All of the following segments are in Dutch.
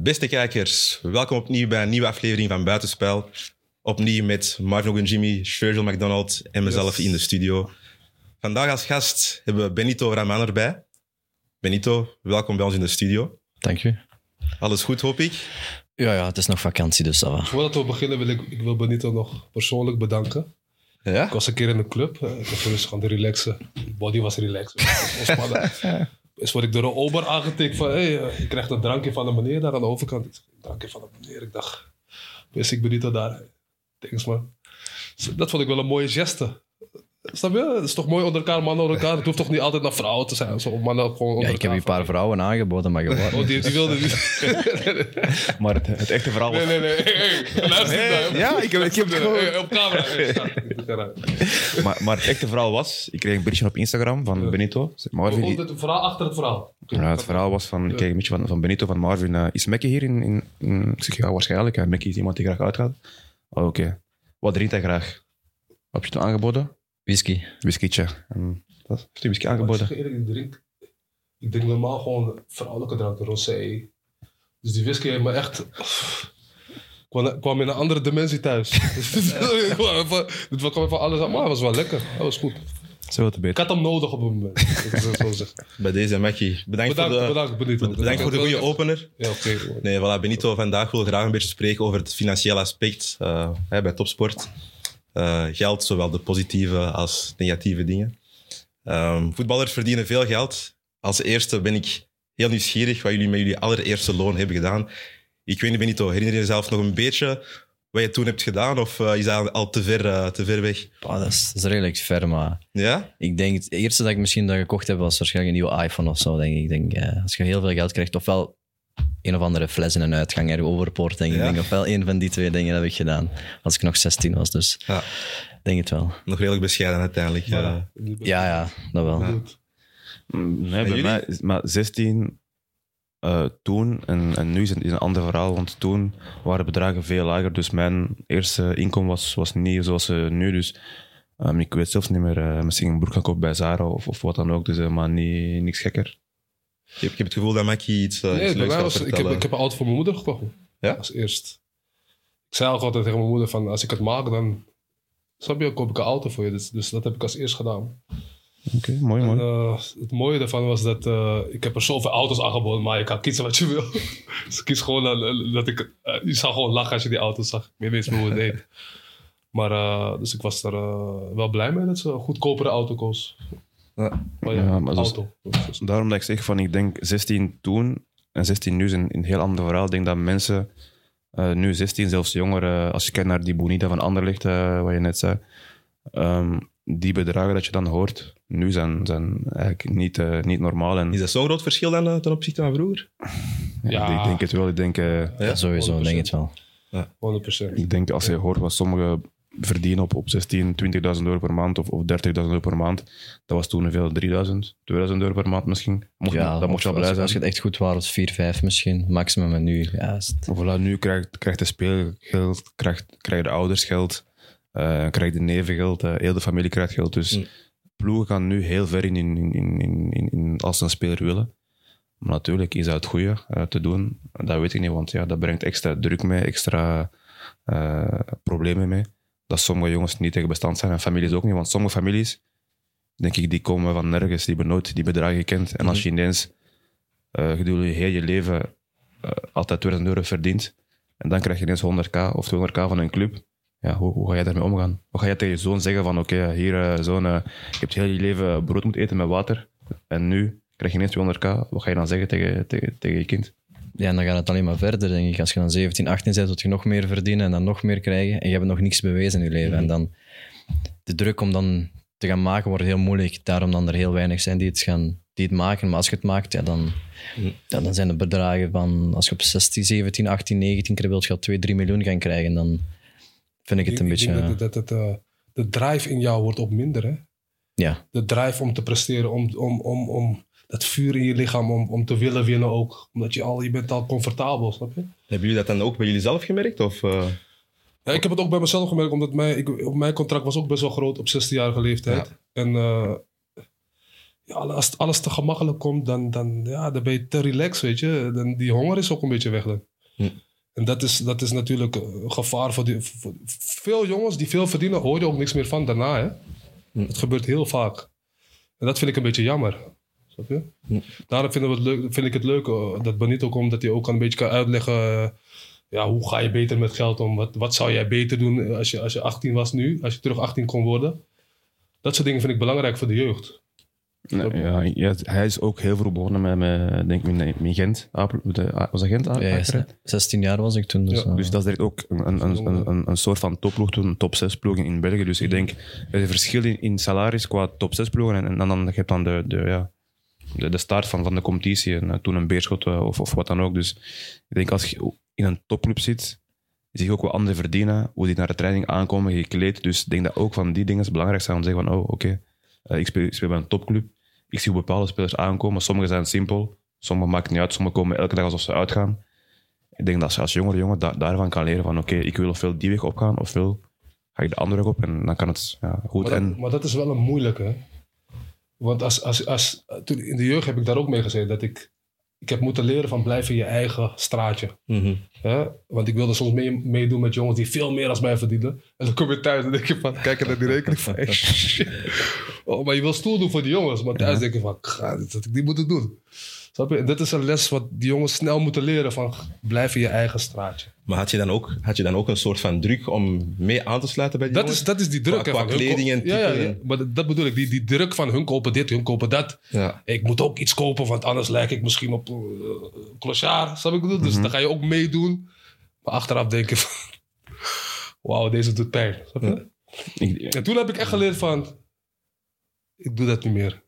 Beste kijkers, welkom opnieuw bij een nieuwe aflevering van Buitenspel. Opnieuw met Marvin Jimmy, Virgil McDonald en mezelf Yes. in de studio. Vandaag als gast hebben we Benito Raman erbij. Benito, welkom bij ons in de studio. Dank u. Alles goed, hoop ik? Ja, ja, het is nog vakantie, dus dat va. Voordat we beginnen wil ik, ik wil Benito nog persoonlijk bedanken. Ja? Ik was een keer in een club. eh, Ik was rustig aan het relaxen. De body was relaxed. Is word ik door een ober aangetikt van... Hey, eh, je krijgt een drankje van de meneer daar aan de overkant. Ik Een drankje van de meneer. Ik dacht... Wist ik Benito daar. Thanks man. Dus Dat vond ik wel een mooie geste. Snap je? Het is toch mooi onder elkaar, mannen onder elkaar. Het hoeft toch niet altijd naar vrouwen te zijn. Zo, mannen gewoon onder Ja, ik heb je een paar vrouwen aangeboden, maar gewoon. Oh, die, die wilde niet. Maar het, het echte verhaal was... Nee, nee, nee. Hey, luister. Ja, ik heb, ik heb het gewoon... Hey, op camera. Maar, maar het echte verhaal was... Ik kreeg een berichtje op Instagram van Benito. Marvin, die- het verhaal achter het verhaal? ja, het verhaal was van... Ik kreeg een beetje van, van Benito, van Marvin. eh, is Mekke hier in, in, in... Ik zeg, ja, waarschijnlijk. Ja, Mekke is iemand die graag uitgaat. Oh, oké. Wat drinkt hij graag? Heb je toen aangeboden? Whisky. Whiskytje. En wat heeft hij whisky ik aangeboden? eerlijk, ik drink, ik drink normaal gewoon vrouwelijke dranken, rosé. Dus die whisky heeft me echt... Ik kwam, ik in een andere dimensie thuis. Ik kwam even- Dit kwam even alles aan, maar het was wel lekker. Dat was goed. Zo Ik beter. had hem nodig op een moment. Ik wil het zo zeggen. Bij deze, Mackie. Bedankt, Bedankt, voor de, bedankt, Benito. bedankt voor de goede opener. Ja, oké. Nee, voilà, Benito vandaag wil graag een beetje spreken over het financiële aspect eh, hè, bij topsport. Eh, geld, zowel de positieve als negatieve dingen. Ehm, voetballers verdienen veel geld. Als eerste ben ik heel nieuwsgierig wat jullie met jullie allereerste loon hebben gedaan. Ik weet niet, Benito, herinner je jezelf nog een beetje wat je toen hebt gedaan? Of eh, is dat al te ver, eh, te ver weg? Dat, is, dat is redelijk ver, maar Ja? ik denk het eerste dat ik misschien dat gekocht heb was waarschijnlijk een nieuwe iPhone of zo. Denk ik. ik denk, als je heel veel geld krijgt, ofwel een of andere fles in een uitgang er overpoort, denk ik. Ja. Denk, ofwel een van die twee dingen heb ik gedaan. Als ik nog 16 was, dus Ja. denk het wel. Nog redelijk bescheiden uiteindelijk. eh. Ja, ja, dat wel. Ja. Mm, Nee, bij jullie? mij is maar 16 eh, toen en, en nu is het is een ander verhaal, want toen waren bedragen veel lager. Dus mijn eerste inkomen was, was niet zoals ze nu. Dus ehm, ik weet zelfs niet meer, eh, misschien een broek gaan kopen bij Zara of, of wat dan ook. Dus eh, maar niet, niks gekker. Ik, heb, ik heb het gevoel dat Mackie iets, eh, Nee, leuks was, ik, heb, vertellen. ik heb een auto voor mijn moeder gekocht. Ja? Als eerst. Ik zei ook altijd tegen mijn moeder van, als ik het maak, dan... Snap je, koop ik een auto voor je. Dus, dus dat heb ik als eerst gedaan. Oké, mooi, En, mooi. eh, het mooie daarvan was dat eh, ik heb er zoveel auto's aangeboden, maar je kan kiezen wat je wil. dus ik kies gewoon dat ik... je zou gewoon lachen als je die auto zag. Je weet hoe het deed. Maar, dus ik was er wel blij mee dat ze een goedkopere auto koos. Ja. Maar ja, Ja, maar dat is- auto. Dus- Daarom dat ik zeg van, ik denk 16 toen en 16 nu is een, een heel ander verhaal. Ik denk dat mensen eh, nu 16, zelfs jongeren, als je kijkt naar die Bonita van Anderlecht, eh wat je net zei, ehm, die bedragen dat je dan hoort, nu zijn, zijn eigenlijk niet, eh, niet normaal. En Is dat zo'n groot verschil dan eh, ten opzichte van vroeger? ja, Ja. ik denk het wel. Ik denk, eh, Ja, sowieso, 100%. denk ik het wel. 100%. ik denk als je hoort wat sommigen verdienen op, op 16, 20.000 euro per maand of, of 30.000 euro per maand, dat was toen veel 3.000, 2.000 euro per maand misschien. Mocht, Ja, dat mocht je wel als, blij als zijn. je het echt goed was, was 4, 5 misschien. Maximum en nu, ja, het- Voilà, nu krijgt, krijgt de speelgeld, krijgt, krijgen de ouders geld, eh krijgt de neven geld, eh, heel de familie krijgt geld. Dus Mm. ploegen gaan nu heel ver in, in, in, in, in, in als ze een speler willen. Maar natuurlijk is dat het goede eh, te doen. Dat weet ik niet, want ja, dat brengt extra druk mee, extra problemen mee. Dat sommige jongens niet tegen bestand zijn en families ook niet. Want sommige families, denk ik, die komen van nergens, die hebben nooit die bedragen gekend. En als je ineens eh gedurende je heel je leven eh, altijd 2000 euro verdient, en dan krijg je ineens 100k of 200k van een club. Ja, hoe, hoe ga jij daarmee omgaan? Hoe ga je tegen je zoon zeggen van oké, hier eh, zoon, eh, je hebt heel je leven brood moeten eten met water en nu krijg je ineens 200k. Wat ga je dan zeggen tegen, tegen, tegen je kind? Ja, en dan gaat het alleen maar verder, denk ik. Als je dan 17, 18 bent, tot je nog meer verdienen en dan nog meer krijgen. En je hebt nog niks bewezen in je leven. En dan de druk om dan te gaan maken wordt heel moeilijk. Daarom dan er heel weinig zijn die het, gaan, die het maken. Maar als je het maakt, ja, dan, ja, dan zijn de bedragen van... Als je op 16, 17, 18, 19 keer wilt, je al 2, 3 miljoen gaan krijgen. Dan vind ik het een Ik beetje... denk dat, dat, eh, de drive in jou wordt ook minder, hè? ja, De drive om te presteren, om, om, om, om dat vuur in je lichaam, om, om te willen winnen ook. Omdat je al, je bent al comfortabel, snap je? Hebben jullie dat dan ook bij jullie zelf gemerkt? Of, eh, Ja, ik heb het ook bij mezelf gemerkt, omdat mijn, ik, op mijn contract was ook best wel groot op 16-jarige leeftijd. En eh, ja, als alles te gemakkelijk komt, dan, dan, ja, dan ben je te relaxed, weet je. Dan, die honger is ook een beetje weg dan. En dat is, dat is natuurlijk een gevaar voor, die, voor veel jongens die veel verdienen, hoor je ook niks meer van daarna. Hè? Het gebeurt heel vaak. En dat vind ik een beetje jammer. Snap je? Daarom vinden we het leuk, vind ik het leuk eh, dat Benito komt, dat hij ook een beetje kan uitleggen. eh, ja, hoe ga je beter met geld om? Wat, wat zou jij beter doen eh, als je, als je 18 was nu? Als je terug 18 kon worden? Dat soort dingen vind ik belangrijk voor de jeugd. Nee, ja, ja, hij is ook heel veel begonnen met, met denk ik, met, met Gent. Apel- de- Was dat Gent? Ja, ja, Apeldoorn? 16 jaar was ik toen. Dus, Ja, Dus dat is direct ook een, een, een, een, een, een soort van topploeg toen, een top 6 ploeg in, in België. Dus ik denk, er is een verschil in, in salaris qua top 6 ploegen. En, en dan, dan je hebt dan de, de, ja, de, de start van, van de competitie. En eh, toen een beerschot eh, of, of wat dan ook. Dus ik denk, als je in een topclub zit, zie je ook wat anderen verdienen. Hoe die naar de training aankomen, gekleed. Dus ik denk dat ook van die dingen belangrijk zijn om te zeggen van, oh, oké, eh, ik, speel, ik speel bij een topclub. Ik zie hoe bepaalde spelers aankomen. Sommigen zijn simpel. Sommigen maakt niet uit. Sommigen komen elke dag alsof ze uitgaan. Ik denk dat je als jongere jongen da- daarvan kan leren van oké, ik wil ofwel die weg opgaan, ofwel ga ik de andere weg op en dan kan het ja, goed. Maar dat, en, maar dat is wel een moeilijke. Want als, als, als, toen in de jeugd heb ik daar ook mee gezeten. Dat ik, ik heb moeten leren van blijven in je eigen straatje. Mhm. Hè? Want ik wilde soms mee, meedoen met jongens die veel meer als mij verdienden. En dan kom je thuis en denk je van, kijk naar die rekening van, oh, maar je wil stoel doen voor die jongens. Maar thuis denk je van, dit had ik niet moeten doen. Snap je? Dit is een les wat die jongens snel moeten leren van, blijf in je eigen straatje. Maar had je, dan ook, had je dan ook een soort van druk om mee aan te sluiten bij die Dat jongens? is, dat is die druk. Qua- hè, qua van kleding en ja, ja, type ja, en- maar dat, dat bedoel ik. Die, die druk van hun kopen dit, hun kopen dat. Ja. Ik moet ook iets kopen, want anders lijk ik misschien op uh, clochard. Snap ik bedoel? Dus dan ga je ook meedoen. Maar achteraf denk je van... Wauw, deze doet pijn. Snap je? ik, En toen heb ik echt geleerd van... Ik doe dat niet meer.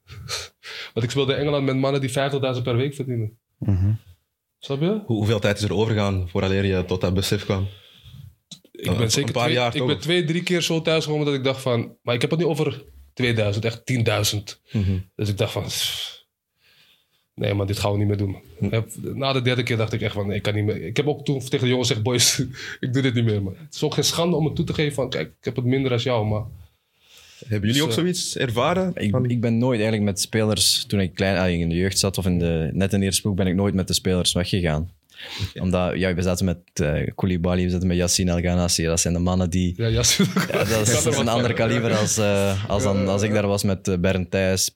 Want ik speelde in Engeland met mannen die 50.000 per week verdienen. Mhm. Snap je? Hoe- hoeveel tijd is er overgegaan vooraleer je tot dat besef kwam? Ik Een- ben zeker een paar twee, jaar ik toch? ben twee, drie keer zo thuis gekomen dat ik dacht van... Maar ik heb het niet over 2000, echt 10.000. Mhm. Dus ik dacht van... Nee man, dit gaan we niet meer doen. Hm. Na de derde keer dacht ik echt van... Nee, ik kan niet meer. Ik heb ook toen tegen de jongens gezegd... Boys, ik doe dit niet meer man. Het is ook geen schande om het toe te geven van... Kijk, ik heb het minder als jou, maar... Hebben jullie ook Dus, eh, zoiets ervaren? Ik, ik ben nooit eigenlijk met spelers, toen ik klein, ah, in de jeugd zat of in de, net in de eerste ploeg, ben ik nooit met de spelers weggegaan. Omdat, ja, we zaten met eh Koulibaly, we zaten met Yassine El Ghanassi. Dat zijn de mannen die... Ja, ja, Ja, dat is, dat is een ander kaliber als, eh, als, dan, als ik daar was met Bernd Thijs.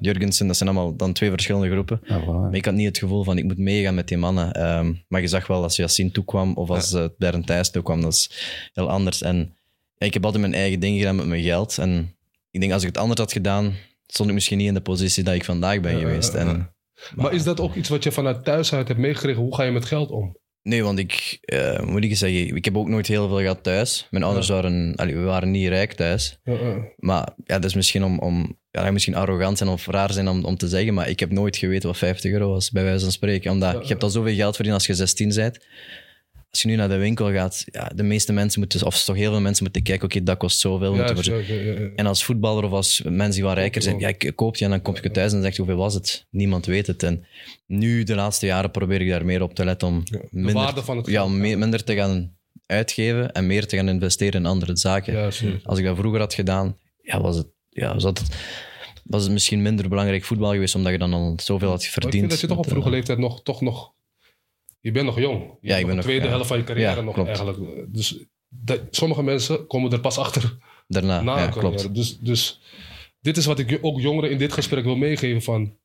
Jurgensen. Dat zijn allemaal dan twee verschillende groepen. Ja, voilà. Maar ik had niet het gevoel van ik moet meegaan met die mannen. Ehm, maar je zag wel als Yassine toekwam of als Bernd Thijs toekwam, dat is heel anders. En ja, ik heb altijd mijn eigen ding gedaan met mijn geld. En ik denk als ik het anders had gedaan, stond ik misschien niet in de positie dat ik vandaag ben geweest. En, Maar is dat ook iets wat je vanuit thuis uit hebt meegekregen? Hoe ga je met geld om? Nee, want ik, eh, moet ik eens zeggen, ik heb ook nooit heel veel gehad thuis. Mijn ouders waren, allee, we waren niet rijk thuis. Ja, ja. Maar ja, dat is misschien om, om ja, misschien arrogant zijn of raar zijn om, om te zeggen, maar ik heb nooit geweten wat 50 euro was, bij wijze van spreken. Omdat je hebt al zoveel geld verdiend als je 16 bent. Als je nu naar de winkel gaat, ja, de meeste mensen moeten, of toch heel veel mensen moeten kijken, oké, dat kost zoveel. Ja, moeten ja, ja. En als voetballer of als mensen die wat rijker zijn, ja, ik koop je en dan kom je thuis en zeg je hoeveel was het. Niemand weet het. En nu, de laatste jaren, probeer ik daar meer op te letten om minder, waarde van het ja, minder te gaan uitgeven en meer te gaan investeren in andere zaken. Als ik dat vroeger had gedaan, ja, was, het, ja, was, het, was het misschien minder belangrijk voetbal geweest, omdat je dan al zoveel had Maar verdiend. ik vind dat je toch op met, eh, vroege leeftijd nog, toch nog... Je bent nog jong. Je Ja, ik ben de tweede helft van je carrière Ja, nog klopt. eigenlijk. Dus sommige mensen komen er pas achter Daarna, na ja, klopt. Dus, dus dit is wat ik ook jongeren in dit gesprek wil meegeven van...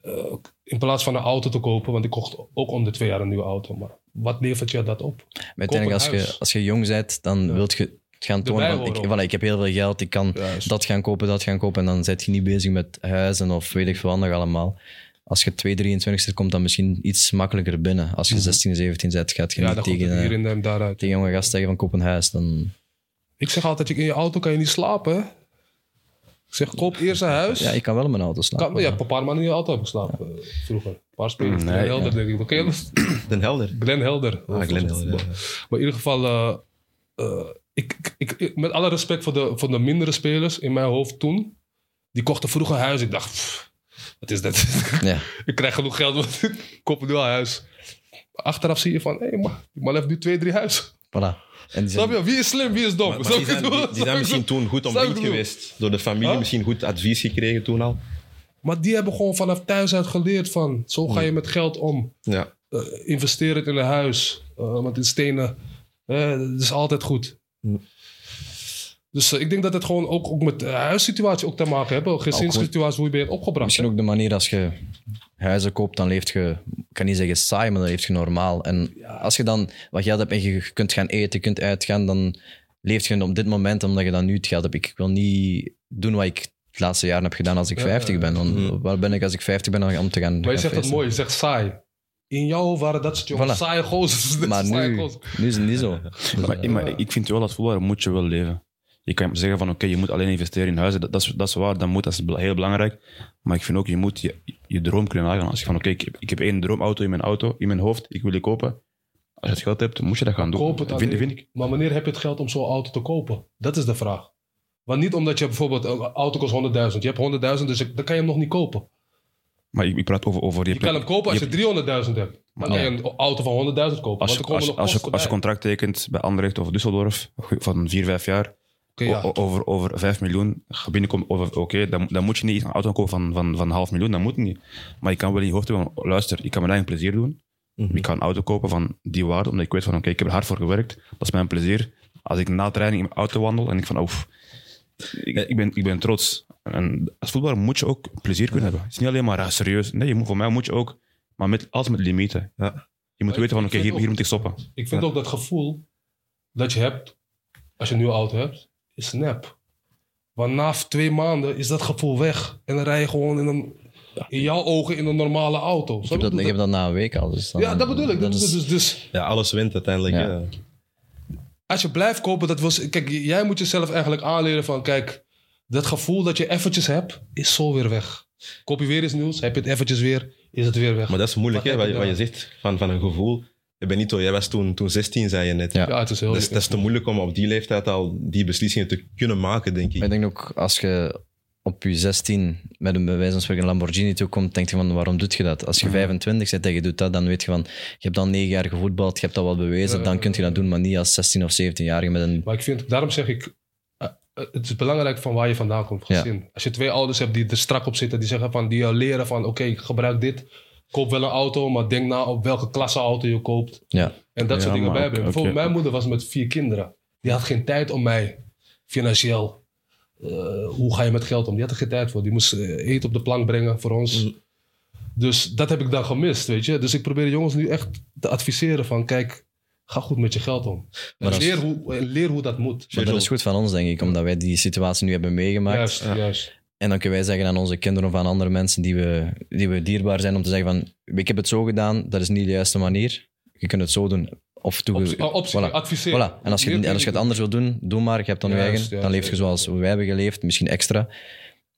eh, in plaats van een auto te kopen, want ik kocht ook om de twee jaar een nieuwe auto. Maar wat levert je dat op? Uiteindelijk, als je, als je jong bent, dan wilt je het gaan tonen van, ik, voilà, ik heb heel veel geld, ik kan Juist. dat gaan kopen, dat gaan kopen. En dan zit je niet bezig met huizen of weet ik veel nog allemaal. Als je 2, 23 komt dan misschien iets makkelijker binnen. Als je 16, 17 bent, gaat je Ja, niet tegen, eh, hier en daaruit. tegen jonge gasten zeggen van koop een huis. Dan, Ik zeg altijd, in je auto kan je niet slapen. Ik zeg, koop eerst een huis. ja, ik kan wel in mijn auto slapen. Kan, ja, een paar maanden in je auto heb ik geslapen eh, vroeger. Een paar spelers. Nee, Glenn Helder, ja. denk ik. Jongens? Den Helder. Glenn Helder. Ah, Glenn Helder, ja. Maar in ieder geval, eh, eh, ik, ik, ik- met alle respect voor de, voor de mindere spelers in mijn hoofd toen, die kochten vroeger huis. Ik dacht, pff, is dat? Ja. ik krijg genoeg geld, want ik koop nu al huis. Achteraf zie je van, hé, die man heeft nu twee, drie huis. Voilà. En Snap je? Wie is slim, wie is dom? Maar, maar die zijn, die, die misschien toen goed omringd geweest. Door de familie Huh? misschien goed advies gekregen toen al. Maar die hebben gewoon vanaf thuis uit geleerd van, zo ga je met geld om. Ja. eh, investeer het in een huis. eh, want in stenen, eh, dat is altijd goed. Hm. Dus eh, ik denk dat het gewoon ook, ook met de huissituatie ook te maken heeft. Gezinssituatie, hoe je bent opgebracht. Misschien hè? ook de manier als je huizen koopt, dan leeft je, ik kan niet zeggen saai, maar dan leeft je normaal. En als je dan wat geld hebt en je kunt gaan eten, kunt uitgaan, dan leef je op dit moment omdat je dan nu het geld hebt. Ik wil niet doen wat ik het laatste jaar heb gedaan als ik Ja, 50 ben. Want Mhm. waar ben ik als ik 50 ben om te gaan Maar je gaan zegt dat mooi, je zegt saai. In jouw hoofd waren dat soort jongens Voilà. saaie gozers. Maar nu, nu is het niet zo. Dus, Maar, maar ik vind wel als voetballer moet je wel leven. Je kan zeggen van oké, je moet alleen investeren in huizen. Dat, dat, is, dat is waar, dat, moet, dat is heel belangrijk. Maar ik vind ook, je moet je, je droom kunnen nagaan. Als je van oké, ik, heb- ik heb één droomauto in mijn auto, in mijn hoofd, ik wil die kopen. Als je het geld hebt, moet je dat gaan doen. Koop het vind, vind ik. Maar wanneer heb je het geld om zo'n auto te kopen? Dat is de vraag. Want niet omdat je bijvoorbeeld, een auto kost 100.000. Je hebt 100.000, dus dan kan je hem nog niet kopen. Maar ik, ik praat over... over Je kan hem kopen als je 300.000 hebt. Dan kan je een auto van 100.000 kopen. als, je, als, je, als, je, als je contract tekent bij Anderlecht of Düsseldorf van 4, 5 jaar, Ja. over, over 5 miljoen over- oké, dan, dan moet je niet een auto kopen van, van, van half miljoen, dat moet niet. Maar je kan wel in je hoofd hebben, luister, ik kan mijn eigen plezier doen. Mhm. Ik kan een auto kopen van die waarde, omdat ik weet van, oké, ik heb er hard voor gewerkt, dat is mijn plezier. Als ik na training in mijn auto wandel en ik van, oef, ik, ik, ben, ik ben trots. En als voetballer moet je ook plezier kunnen hebben. Het is niet alleen maar ah, serieus. Nee, je moet, voor mij moet je ook, maar met, altijd met limieten. Ja. Je moet Maar weten van, oké, hier, ook- hier moet ik stoppen. Ik vind ook dat gevoel dat je hebt, als je een nieuwe auto hebt, is nep. Want na twee maanden is dat gevoel weg. En dan rij je gewoon in, een, in jouw ogen in een normale auto. ik, heb dat, ik heb dat na een week al. Dus dan- ja, dat bedoel ik. Dat is, dus, dus Ja, alles wint uiteindelijk. Ja. als je blijft kopen, dat was, kijk, jij moet jezelf eigenlijk aanleren van, kijk, dat gevoel dat je eventjes hebt, is zo weer weg. Koop je weer eens nieuws, heb je het eventjes weer, is het weer weg. Maar dat is moeilijk, Wat hè, wat, je wat je zegt van, van een gevoel. Benito, jij was toen, toen 16, zei je net. Ja. ja, het is heel... Dat is, dat is te moeilijk om op die leeftijd al die beslissingen te kunnen maken, denk ik. Maar ik denk ook, als je op je 16 met een bij wijze van spreken Lamborghini toekomt, denk je van, waarom doet je dat? Als je 25 bent en je doet dat, dan weet je van, je hebt al negen jaar gevoetbald, je hebt dat wel bewezen, dan kun je dat doen, maar niet als 16 of 17-jarige met een... Maar ik vind, daarom zeg ik, eh, eh, het is belangrijk van waar je vandaan komt, Ja. Als je twee ouders hebt die er strak op zitten, die zeggen van, die jou leren van, oké, ik gebruik dit, koop wel een auto, maar denk na op welke klasse auto je koopt. Ja, En dat Ja, soort dingen bijbrengen. ook- Bijvoorbeeld, mijn moeder was met vier kinderen. Die had geen tijd om mij financieel. eh, hoe ga je met geld om? Die had er geen tijd voor. Die moest eh, eten op de plank brengen voor ons. Mm. Dus dat heb ik dan gemist, weet je. Dus ik probeer de jongens nu echt te adviseren van... Kijk, ga goed met je geld om. En Maar dat is- leer, hoe, leer hoe dat moet. maar dat is goed van ons, denk ik, omdat wij die situatie nu hebben meegemaakt. Juist, juist. En dan kunnen wij zeggen aan onze kinderen of aan andere mensen die we, die we dierbaar zijn, om te zeggen van, ik heb het zo gedaan, dat is niet de juiste manier. Je kunt het zo doen. Of toe, Optie, oh, optie, voilà. adviseren. Voilà. En als je, en als je het anders wil doen, doe maar. Je hebt dan je eigen. juist, dan leef je zoals wij hebben geleefd, misschien extra.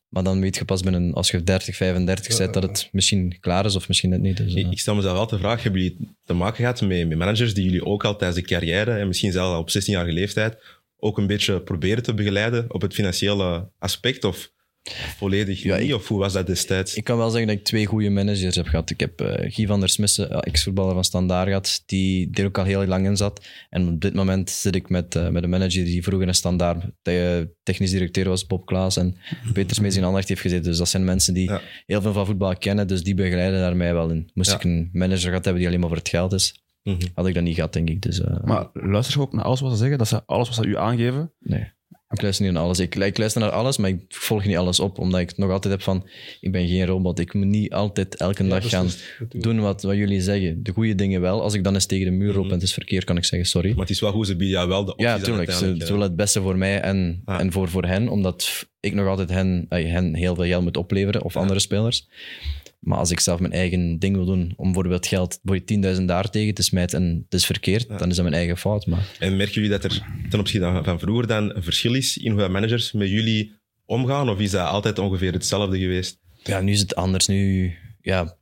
Maar dan weet je pas binnen, als je 30, 35 bent, dat het misschien klaar is of misschien net niet. Dus, eh, Ik, ik stel mezelf altijd de vraag, hebben jullie te maken gehad met, met managers die jullie ook al tijdens de carrière, en misschien zelfs al op 16-jarige leeftijd, ook een beetje proberen te begeleiden op het financiële aspect? Of volledig Ja, niet? ik- Of hoe was dat destijds? Ik kan wel zeggen dat ik twee goede managers heb gehad. Ik heb eh, Guy van der Smissen, eh, ex-voetballer van Standaard gehad, die er ook al heel lang in zat. En op dit moment zit ik met, eh, met een manager die vroeger in Standaard te- technisch directeur was, Bob Klaas. En Peter Smees in Anderlecht heeft gezeten. Dus dat zijn mensen die Ja. heel veel van voetbal kennen, dus die begeleiden daar mij wel in. Moest Ja. ik een manager gehad hebben die alleen maar voor het geld is, Mhm. had ik dat niet gehad, denk ik. Dus, eh, Maar luister je ook naar alles wat ze zeggen? Dat ze alles wat ze u aangeven? nee. Ik luister niet naar alles. Ik, ik luister naar alles, maar ik volg niet alles op. Omdat ik nog altijd heb van, ik ben geen robot. Ik moet niet altijd elke dag gaan doen wat, wat jullie zeggen. De goede dingen wel. Als ik dan eens tegen de muur loop en het is verkeerd, kan ik zeggen sorry. Maar het is wel goed, ze bieden jou wel de opties Ja, tuurlijk. Ze, willen het beste voor mij en, Ah. en voor, voor hen, omdat ik nog altijd hen, eh, hen heel veel geld moet opleveren, of andere spelers. Maar als ik zelf mijn eigen ding wil doen, om bijvoorbeeld geld voor je 10.000 daar tegen te smijten en het is verkeerd, dan is dat mijn eigen fout. Maar En merken jullie dat er ten opzichte van- van vroeger dan een verschil is in hoe managers met jullie omgaan? Of is dat altijd ongeveer hetzelfde geweest? ja, nu is het anders. Nu ja,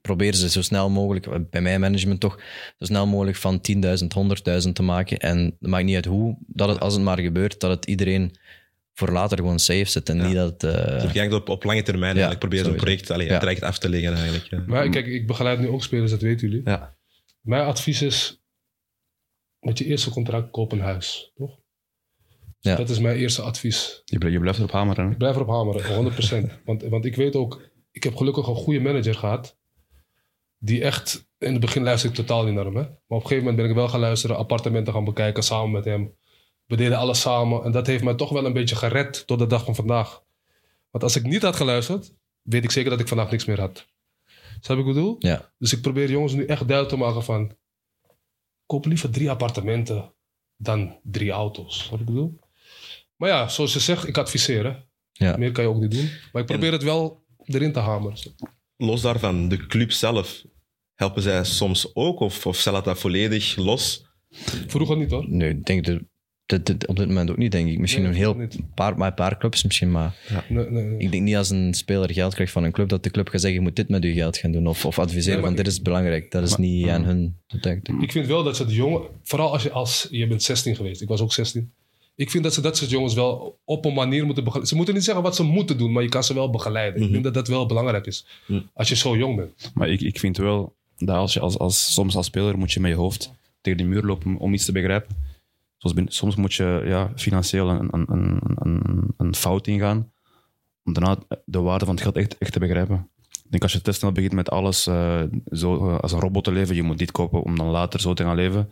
proberen ze zo snel mogelijk, bij mijn management toch, zo snel mogelijk van 10.000, 100.000 te maken. En het maakt niet uit hoe, dat het, als het maar gebeurt, dat het iedereen voor later gewoon safe zit. En Ja. niet dat... eh, Dus op, op lange termijn eigenlijk proberen zo'n project allee, Ja. het traject af te leggen eigenlijk. ja. Maar kijk, ik begeleid nu ook spelers, dat weten jullie. Ja. Mijn advies is, met je eerste contract koop een huis, toch? Ja. Dat is mijn eerste advies. Je, blijft- je blijft erop hameren. hè? Ik blijf erop hameren, 100%. want, want ik weet ook, ik heb gelukkig een goede manager gehad. die echt... In het begin luisterde ik totaal niet naar hem. Hè? Maar op een gegeven moment ben ik wel gaan luisteren. Appartementen gaan bekijken samen met hem. We deden alles samen. En dat heeft mij toch wel een beetje gered tot de dag van vandaag. Want als ik niet had geluisterd, weet ik zeker dat ik vandaag niks meer had. Snap ik bedoel? Ja. Dus ik probeer jongens nu echt duidelijk te maken van... Koop liever drie appartementen dan drie auto's. Wat ik bedoel? Maar ja, zoals je zegt, ik adviseer. Hè? Ja. Meer kan je ook niet doen. Maar ik probeer het wel erin te hameren. Los daarvan, de club zelf, helpen zij soms ook? Of, of stel dat volledig los? Vroeger niet hoor. Nee, ik denk dat, dat, dat op dit moment ook niet, denk ik. Misschien Nee, een heel paar, maar een paar clubs misschien, maar Nee, nee, nee. ik denk niet als een speler geld krijgt van een club, dat de club gaat zeggen, je moet dit met je geld gaan doen. Of, of adviseren van, dit is belangrijk. Dat is niet aan hun te denken. Ik vind wel dat ze de jongen, vooral als je, als je bent 16 geweest, ik was ook 16. Ik vind dat ze dat soort jongens wel op een manier moeten begeleiden. Ze moeten niet zeggen wat ze moeten doen, maar je kan ze wel begeleiden. Ik denk dat dat wel belangrijk is. Als je zo jong bent. Maar ik, ik vind wel dat als je als, als, soms als speler moet je met je hoofd tegen de muur lopen om iets te begrijpen. Zoals soms moet je ja, financieel een, een, een, een, fout ingaan om daarna de waarde van het geld echt, echt te begrijpen. Ik denk als je te snel begint met alles eh, zo, eh, als een robot te leven, je moet dit kopen om dan later zo te gaan leven,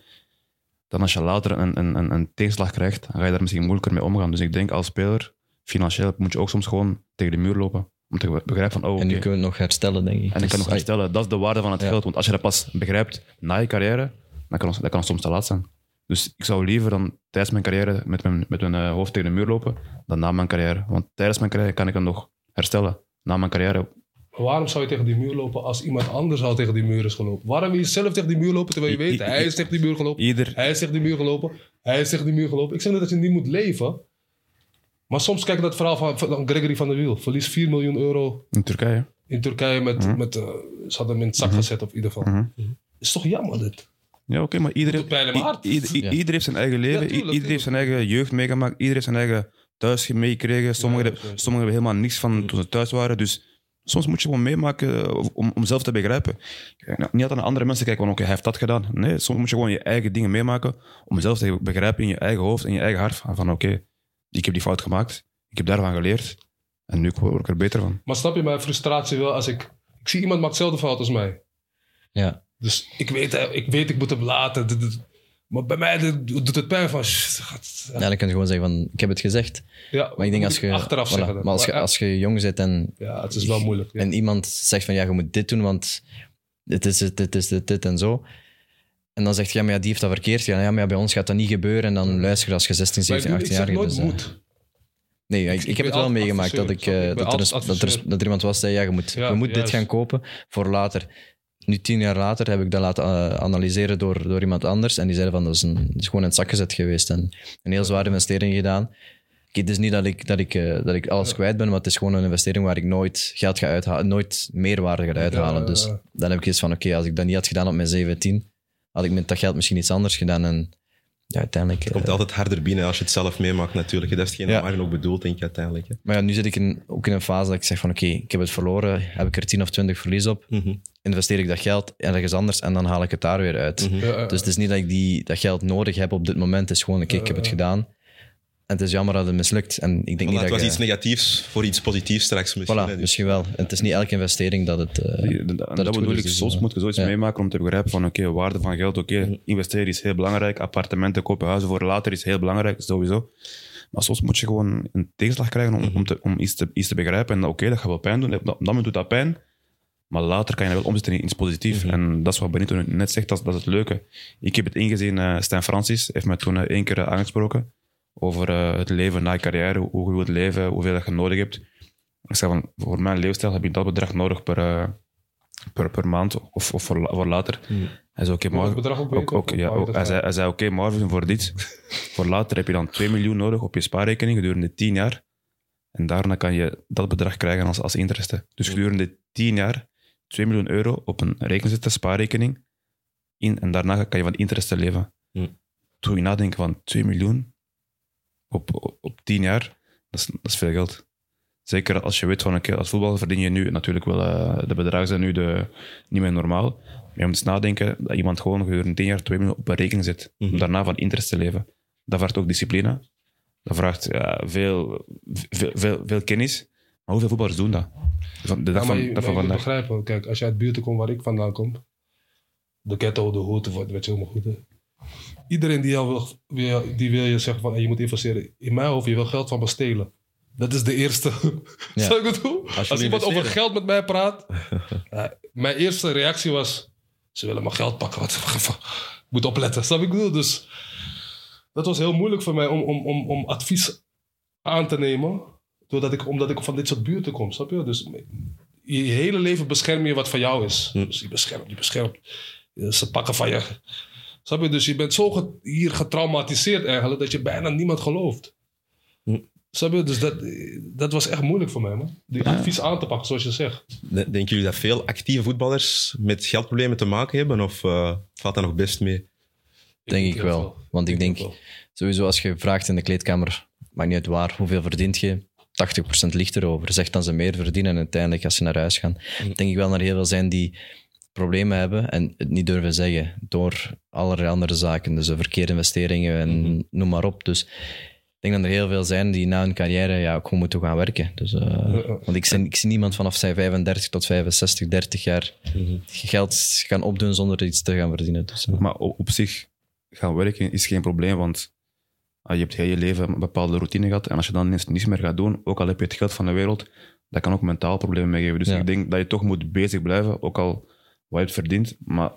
dan als je later een, een, een, een tegenslag krijgt, dan ga je daar misschien moeilijker mee omgaan. Dus ik denk als speler, financieel, moet je ook soms gewoon tegen de muur lopen om te begrijpen van, oh, En nu oké. kunnen we het nog herstellen, denk ik. En ik kan nog Dus, herstellen, dat is de waarde van het Ja. geld. Want als je dat pas begrijpt na je carrière, dan kan, het- dan kan het soms te laat zijn. Dus ik zou liever dan tijdens mijn carrière met mijn, met mijn eh, hoofd tegen de muur lopen, dan na mijn carrière. Want tijdens mijn carrière kan ik het nog herstellen. Na mijn carrière, waarom zou je tegen die muur lopen als iemand anders al tegen die muur is gelopen? Waarom wil je zelf tegen die muur lopen terwijl je I- weet, I- hij is tegen die muur gelopen, ieder... hij is tegen die muur gelopen, hij is tegen die muur gelopen. Ik zeg niet dat je niet moet leven. Maar soms kijk je dat verhaal van, van Gregory van der Wiel. Verliest 4 miljoen euro In Turkije. in Turkije met, met eh, ze hadden hem in het zak gezet op ieder geval. Is toch jammer dit? Ja, oké, maar iedereen, ieder, Ja. heeft zijn eigen leven, Ja, i- tuurlijk, ieder heeft zijn eigen jeugd meegemaakt, ieder heeft zijn eigen thuis meegekregen. Sommigen, Ja, sommigen hebben helemaal niks van toen ze thuis waren. Dus soms moet je gewoon meemaken eh, om, om zelf te begrijpen. Nou, Niet altijd naar andere mensen kijken van oké, hij heeft dat gedaan. Nee, soms moet je gewoon je eigen dingen meemaken om zelf te begrijpen in je eigen hoofd, in je eigen hart. Van, van oké, ik heb die fout gemaakt, ik heb daarvan geleerd en nu word ik er beter van. Maar snap je mijn frustratie wel als ik... Ik zie iemand maakt dezelfde fout als mij. Ja. Dus ik weet, eh, ik weet, ik moet hem laten. Maar bij mij doet het pijn van... shit, ja, dan kun je gewoon zeggen van, ik heb het gezegd. Ja, Maar ik denk als je, Achteraf voilà, zeggen. dan. maar als je, Maar, als je jong bent en, Ja, het is wel moeilijk. ja. en iemand zegt van, ja, je moet dit doen, want dit is het, dit is dit, dit en zo. En dan zegt je, ja, maar ja, die heeft dat verkeerd gedaan. Ja, maar ja, bij ons gaat dat niet gebeuren. En dan luister je als je 16, Maar ik, 17, ik 18 zeg jaar bent. dus. Nee, ik, Ik- heb het wel meegemaakt dat, ik, eh, dat, er, dat, er, dat er iemand was die zei, ja, je moet, Ja, je moet dit gaan kopen voor later. Nu, tien jaar later, heb ik dat laten eh, analyseren door, door iemand anders. En die zeiden van, dat is, een, dat is gewoon in het zak gezet geweest. En een heel zware investering gedaan. Het is niet dat ik, dat, ik, eh, dat ik alles kwijt ben, maar het is gewoon een investering waar ik nooit geld ga uithalen, nooit meerwaarde ga uithalen. ja, Dus dan heb ik iets van, oké, als ik dat niet had gedaan op mijn 17, had ik met dat geld misschien iets anders gedaan. En ja, uiteindelijk... Het komt eh, altijd harder binnen als je het zelf meemaakt natuurlijk. Dat is hetgeen Ja. Martin ook bedoelt, denk ik uiteindelijk. hè. Maar ja, nu zit ik in, ook in een fase dat ik zeg van oké, ik heb het verloren, heb ik er 10 of 20 verlies op, Mhm. investeer ik dat geld ergens anders en dan haal ik het daar weer uit. Mhm. Ja, ja. Dus het is niet dat ik die, dat geld nodig heb op dit moment, het is gewoon oké, ik heb het gedaan. En het is jammer dat het mislukt. En ik denk Voilà, niet het dat was je- iets negatiefs voor iets positiefs straks misschien. Voilà, dus- misschien wel. En het is niet elke investering dat het... eh, Die- dat, het dat goed bedoel is, ik, dus, soms eh, moet je zoiets ja. meemaken om te begrijpen van oké, waarde van geld, oké, investeren is heel belangrijk, appartementen kopen, huizen voor later is heel belangrijk, sowieso. Maar soms moet je gewoon een tegenslag krijgen om, om, te, om iets, te, iets te begrijpen. En oké, dat gaat wel pijn doen, op dat moment doet dat pijn, maar later kan je dat wel omzetten in iets positiefs. En dat is wat Benito net zegt, dat, is- dat is het leuke. Ik heb het ingezien, eh Stijn Francis heeft mij toen eh, één keer eh, aangesproken over eh, het leven na je carrière, hoe je wilt leven, hoeveel dat je nodig hebt. Ik zei van, voor mijn leefstijl heb ik dat bedrag nodig per, eh, per, per maand of, of voor, voor later. Hij zei, oké, maar... bedrag ook ja, ook, hij, zei, hij zei, oké Marvin, voor dit, voor later heb je dan 2 miljoen nodig op je spaarrekening gedurende 10 jaar. En daarna kan je dat bedrag krijgen als, als interesse. Dus gedurende 10 jaar 2 miljoen euro op een rekening zetten, spaarrekening. In, en daarna kan je van interesse leven. Hm. Toen je nadenken van 2 miljoen op, op, op 10 jaar, dat is, dat is veel geld. Zeker als je weet van, oké, als voetballer verdien je nu natuurlijk wel, eh, de bedragen zijn nu de, niet meer normaal. Maar je moet eens nadenken dat iemand gewoon gedurende 10 jaar 2 miljoen op een rekening zet. Om Mhm. daarna van interesse te leven. Dat vraagt ook discipline. Dat vraagt ja, veel, veel, veel, veel kennis. Maar hoeveel voetballers doen dat? Van- De dag Ja, maar van, je, dag van vandaag. begrijpen, kijk, als je uit buurten komt waar ik vandaan kom, de ghetto, de hoed, wat weet je helemaal goed. hè. Iedereen die, jou wil, wil- die wil je zeggen van hey, je moet investeren. In mijn hoofd, je wil geld van me stelen. Dat is de eerste. Ja. Ik bedoel? Als Als, jullie iemand over geld met mij praat, ja, mijn eerste reactie was: ze willen mijn geld pakken. Wat, ik moet opletten. Snap ik bedoel? Dus dat was heel moeilijk voor mij om, om, om, om advies aan te nemen. Doordat ik, omdat ik van dit soort buurten kom, snap je? Dus je hele leven bescherm je wat van jou is. Hm. Dus je beschermt, je beschermt. Eh, Ze pakken van je. Snap je? Dus je bent zo ge- hier getraumatiseerd eigenlijk dat je bijna niemand gelooft. Hm. Snap je? Dus dat, dat was echt moeilijk voor mij, man. Die advies aan te pakken, zoals je zegt. De- Denken jullie dat veel actieve voetballers met geldproblemen te maken hebben? Of eh, valt dat nog best mee? Denk ik wel. Want ik denk, sowieso als je vraagt in de kleedkamer, maakt niet uit waar, hoeveel verdient je? 80% ligt erover. Zeg dan ze meer verdienen en uiteindelijk als ze naar huis gaan. Denk ik wel naar heel veel zijn die problemen hebben en het niet durven zeggen door allerlei andere zaken. Dus verkeerinvesteringen en noem maar op. Dus ik denk dat er heel veel zijn die na hun carrière ja, ook gewoon moeten gaan werken. Dus, eh, want ik zie, ik zie niemand vanaf zijn 35 tot 65, 30 jaar geld gaan opdoen zonder iets te gaan verdienen. Dus, eh, Maar op, zich, gaan werken is geen probleem, want ah, je hebt heel je leven een bepaalde routine gehad. En als je dan ineens niets meer gaat doen, ook al heb je het geld van de wereld, dat kan ook mentaal problemen meegeven. Dus Ja. ik denk dat je toch moet bezig blijven, ook al wat je hebt verdiend. Maar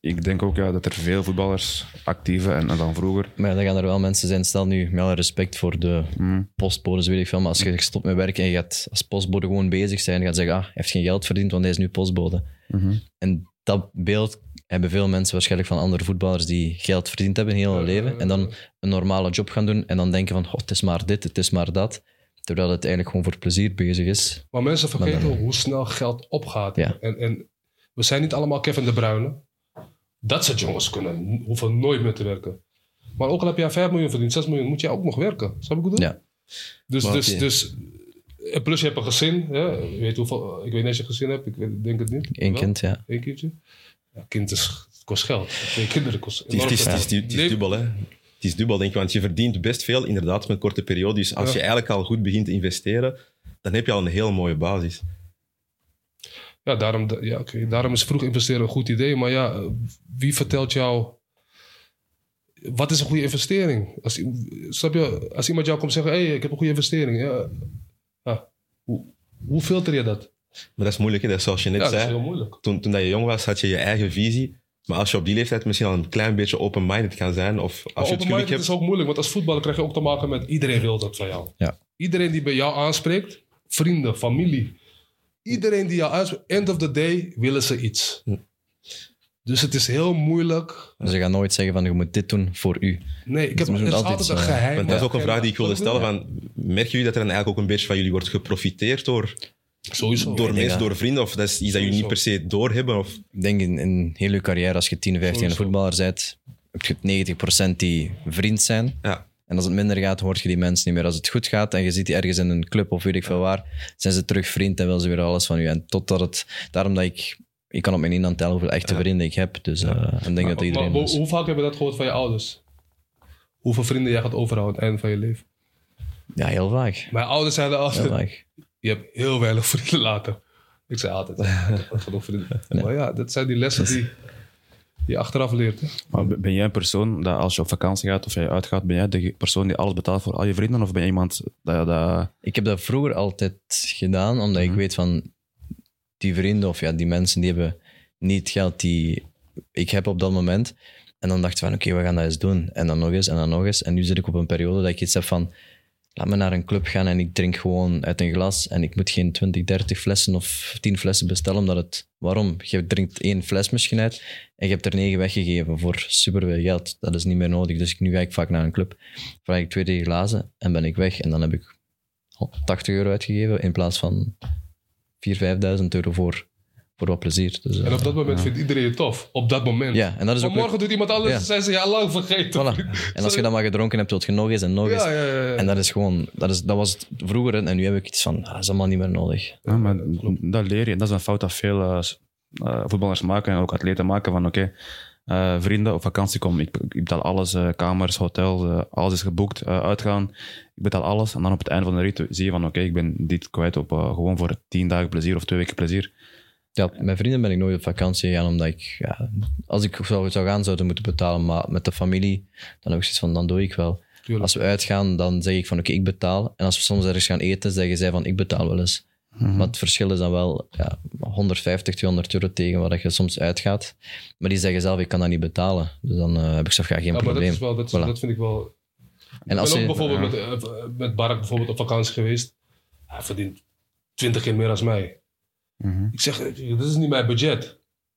ik denk ook ja, dat er veel voetballers, actieve en, en dan vroeger, Maar ja, dan gaan er wel mensen zijn, stel nu, met alle respect voor de mm, postbodes, weet ik veel, maar als je stopt met werken en je gaat als postbode gewoon bezig zijn, en gaat zeggen, ah, hij heeft geen geld verdiend, want hij is nu postbode. mhm. En dat beeld hebben veel mensen waarschijnlijk van andere voetballers die geld verdiend hebben in heel hun leven, en dan een normale job gaan doen, en dan denken van, oh, het is maar dit, het is maar dat, terwijl het eigenlijk gewoon voor plezier bezig is. Maar mensen vergeten Maar dan- hoe snel geld opgaat. Ja. En, en we zijn niet allemaal Kevin de Bruyne. Dat soort jongens kunnen, hoeven nooit meer te werken. Maar ook al heb jij 5 miljoen verdiend, 6 miljoen, moet jij ook nog werken. Snap ik bedoel? Ja. Dus, Maar dus, dus, en plus je hebt een gezin. Hè? Je weet hoeveel, ik weet niet als je een gezin hebt, ik weet- denk het niet. Eén kind, ja. Eén kindje. Ja, kind is, kost geld. Twee kinderen kost Het is, het is, het is, het is Nee, dubbel, hè? Het is dubbel, denk ik, want je verdient best veel, inderdaad, met een korte periode. Dus als Ja. je eigenlijk al goed begint te investeren, dan heb je al een heel mooie basis. Ja, daarom, ja, oké, daarom is vroeg investeren een goed idee. Maar ja, eh, wie vertelt jou... Wat is een goede investering? Als, snap je? Als iemand jou komt zeggen... Hé, hey, ik heb een goede investering. Ja, ja. Hoe, hoe filter je dat? Maar dat is moeilijk, hè? Dat is zoals je net Ja, dat is zei. heel moeilijk. Toen, toen dat je jong was, had je je eigen visie. Maar als je op die leeftijd misschien al een klein beetje open-minded kan zijn, of als je het Open-minded hebt... is ook moeilijk. Want als voetballer krijg je ook te maken met... Iedereen wil dat van jou. Ja. Iedereen die bij jou aanspreekt... Vrienden, familie. Iedereen die jou aanspreekt... End of the day willen ze iets. Dus het is heel moeilijk. Ze gaan nooit zeggen van, je moet dit doen voor u. Nee, ik heb, Het is altijd altijd een geheim. Want dat is ook een vraag die ik wilde stellen. Van, merken jullie dat er dan eigenlijk ook een beetje van jullie wordt geprofiteerd door, Sowieso. door mensen, dat- door vrienden? Of dat is iets dat jullie niet per se doorhebben? Of, Ik denk in, in heel je carrière, als je 10, 15 jaar Sowieso. voetballer bent, heb je 90% die vriend zijn. ja. En als het minder gaat, hoort je die mensen niet meer. Als het goed gaat en je ziet die ergens in een club of weet ik veel waar, zijn ze terug vriend en willen ze weer alles van je. En totdat het... Daarom dat ik... Ik kan op mijn één hand tellen hoeveel echte vrienden ik heb. Dus eh, en denk dat iedereen... maar hoe vaak heb je dat gehoord van je ouders? Hoeveel vrienden jij gaat overhouden aan het einde van je leven? Ja, heel vaak. Mijn ouders zeiden altijd, je hebt heel weinig vrienden later. Ik zei altijd, "Ja, ik heb genoeg vrienden. Maar ja, dat zijn die lessen die je achteraf leert. Hè? Maar ben jij een persoon dat als je op vakantie gaat of je uitgaat, ben jij de persoon die alles betaalt voor al je vrienden? Of ben je iemand dat... dat Ik heb dat vroeger altijd gedaan, omdat ik weet van die vrienden of ja, die mensen die hebben niet geld die ik heb op dat moment. En dan dacht ik van oké, we gaan dat eens doen. En dan nog eens en dan nog eens. En nu zit ik op een periode dat ik iets heb van laat me naar een club gaan en ik drink gewoon uit een glas en ik moet geen 20, 30 flessen of 10 flessen bestellen omdat het... Waarom? Je drinkt één fles misschien uit en je hebt er negen weggegeven voor superveel geld. Dat is niet meer nodig. Dus nu ga ik vaak naar een club, vraag ik twee, drie glazen en ben ik weg. En dan heb ik 80 euro uitgegeven in plaats van 4.000, 5.000 euro voor, voor wat plezier. Dus, eh, En op dat moment vindt iedereen je tof. Op dat moment. ja, en dat is ook morgen doet iemand anders Ja. en ze ja lang vergeten. Voilà. En als je dan maar gedronken hebt, wilt je nog eens en nog eens. Ja, ja, ja. ja. En dat is gewoon, dat, is, dat was het vroeger en nu heb ik iets van, ah, dat is allemaal niet meer nodig. ja, maar dat leer je. Dat is een fout dat veel eh, eh, voetballers maken en ook atleten maken. Van oké, eh, vrienden op vakantie kom. Ik, ik betaal alles, eh, kamers, hotels, eh, alles is geboekt, eh, uitgaan. Ik betaal alles. En dan op het einde van de rit zie je van, oké, ik ben dit kwijt op eh, gewoon voor tien dagen plezier of twee weken plezier. Ja, met vrienden ben ik nooit op vakantie gegaan, omdat ik, ja, als ik zou, zou gaan, zou ik moeten betalen. Maar met de familie, dan heb ik zoiets van, dan doe ik wel. Tuurlijk. Als we uitgaan, dan zeg ik van, oké, ik betaal. En als we soms ergens gaan eten, zeggen zij van, ik betaal wel eens. Maar het verschil is dan wel ja, 150, 200 euro tegen wat je soms uitgaat. Maar die zeggen zelf, ik kan dat niet betalen. Dus dan eh, heb ik zelf geen Ja, maar dat, probleem. is wel, dat, is- Voilà. dat vind ik wel... En Ik als ben ook je, bijvoorbeeld met, eh, met Barak bijvoorbeeld op vakantie geweest. Hij verdient 20 keer meer dan mij. Mhm. Ik zeg, dit is niet mijn budget.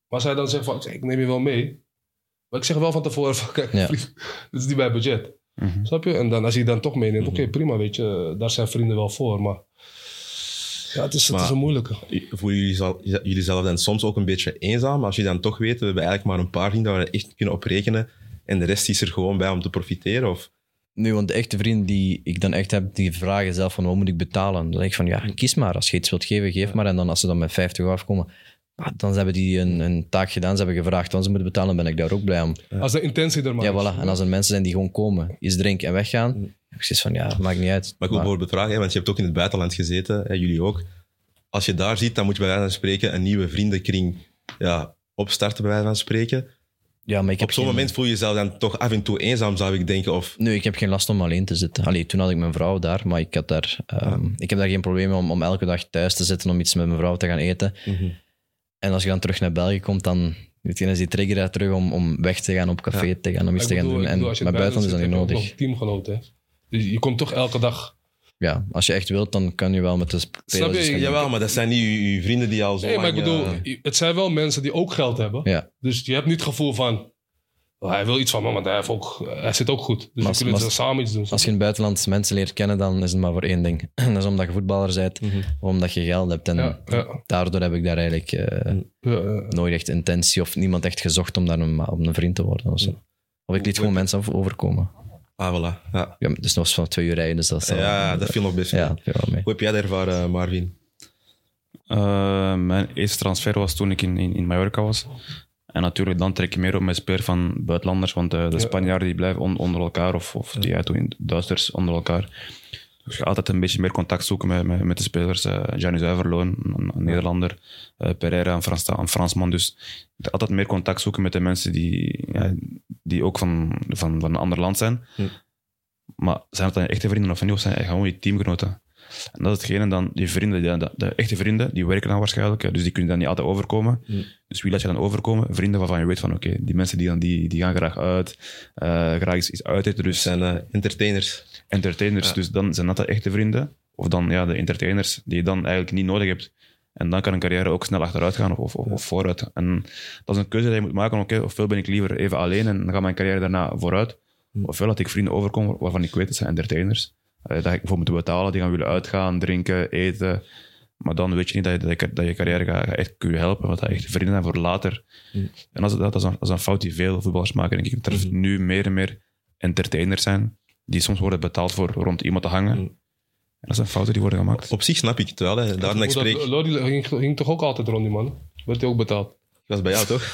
Maar als hij dan zegt van, ik, zeg, ik neem je wel mee. Maar ik zeg wel van tevoren van, kijk, Ja. vriend, dit is niet mijn budget. Mhm. Snap je? En dan als hij dan toch meeneemt, Mhm. oké, prima, weet je. Daar zijn vrienden wel voor, maar... Ja, het is, het is een moeilijke. Voelen jullie, zal- jullie zelf dan soms ook een beetje eenzaam? Als je dan toch weet, we hebben eigenlijk maar een paar vrienden waar we echt kunnen op rekenen. En de rest is er gewoon bij om te profiteren? Of, nu, want de echte vrienden die ik dan echt heb, die vragen zelf van, wat moet ik betalen? Dan denk ik van, ja, kies maar. Als je iets wilt geven, geef maar. En dan als ze dan met 50 afkomen, ah, dan hebben die een, een taak gedaan. Ze hebben gevraagd wat ze moeten betalen, dan ben ik daar ook blij om. Als de intentie er maar Ja, is. voilà. En als er mensen zijn die gewoon komen, iets drinken en weggaan, heb ik zoiets van, ja, maakt niet uit. maar ik wil bijvoorbeeld vragen, hè, want je hebt ook in het buitenland gezeten, hè, jullie ook. Als je daar ziet, dan moet je bij wijze van spreken een nieuwe vriendenkring ja, opstarten, bij wijze van spreken. Ja, maar ik heb Op zo'n geen- moment voel je jezelf dan toch af en toe eenzaam, zou ik denken. Of, Nu, ik heb geen last om alleen te zitten. Allee, toen had ik mijn vrouw daar, maar ik, had daar, ehm, ik heb daar geen probleem mee om, om elke dag thuis te zitten om iets met mijn vrouw te gaan eten. En als je dan terug naar België komt, dan weet je, is die trigger daar terug om, om weg te gaan, op café te gaan, om iets te gaan doen. En het buitenland is dat niet nodig. teamgenoten. hè. Dus je komt toch elke dag... Ja, als je echt wilt, dan kan je wel met de Snap spelers je? gaan doen. jawel, maar dat zijn niet je, je vrienden die al zo Nee, maar ik bedoel, eh, het zijn wel mensen die ook geld hebben. Ja. Dus je hebt niet het gevoel van... oh, hij wil iets van me, want hij, heeft ook, hij zit ook goed. Dus we kunnen maar- samen iets doen. Als je in het buitenland mensen leert kennen, dan is het maar voor één ding. dat is omdat je voetballer bent, of omdat je geld hebt. En Ja, ja. daardoor heb ik daar eigenlijk eh, Ja, ja. nooit echt intentie of niemand echt gezocht om daar een, om een vriend te worden. Of, zo. of ik liet gewoon mensen af- overkomen. Ah, voilà. Ja. Ja, dus nog eens van twee uur rijden, dus dat is ja, dat viel nog best mee. ja, dat viel wel mee. Hoe heb jij dat ervaren, eh, Marvin? Eh, mijn eerste transfer was toen ik in, in, in Mallorca was. En natuurlijk, dan trek je meer op met speler van buitenlanders, want eh, de Ja. Spanjaarden die blijven on- onder elkaar, of, of die ja, Duitsers onder elkaar. Dus je gaat altijd een beetje meer contact zoeken met, met, met de spelers. eh Gianni Zuiverloon, een, een Nederlander, eh, Pereira, een, Frans, een Fransman. Dus altijd meer contact zoeken met de mensen die, ja, die ook van, van, van een ander land zijn. Maar zijn het dan echte vrienden of niet, of zijn het gewoon je teamgenoten? En dat is hetgene dan, die vrienden, die, de, de echte vrienden, die werken dan waarschijnlijk, hè, dus die kunnen dan niet altijd overkomen. Mm. Dus wie laat je dan overkomen? Vrienden waarvan je weet van, oké, die mensen die, dan, die, die gaan graag uit, eh, graag iets, iets Het dus zijn eh, entertainers. entertainers. Ja. Dus dan zijn dat de echte vrienden, of dan ja, de entertainers die je dan eigenlijk niet nodig hebt. En dan kan een carrière ook snel achteruit gaan of, of, vooruit. En dat is een keuze die je moet maken. Oké, ofwel ben ik liever even alleen en dan gaat mijn carrière daarna vooruit. Ofwel laat ik vrienden overkomen waarvan ik weet dat zijn entertainers. Eh, dat ik voor moet betalen, die gaan willen uitgaan, drinken, eten. Maar dan weet je niet dat je, dat je, dat je carrière gaat, gaat echt kunnen helpen, want dat echt vrienden zijn voor later. En dat is, dat, is een, dat is een fout die veel voetballers maken, denk ik. Dat er nu meer en meer entertainers zijn, die soms worden betaald voor rond iemand te hangen. Mm. En dat zijn fouten die worden gemaakt. Op zich snap ik het wel. Hè. Daarom dat ik spreek. Lodi ging, ging toch ook altijd rond die man? Werd hij ook betaald? Ik was bij jou, toch?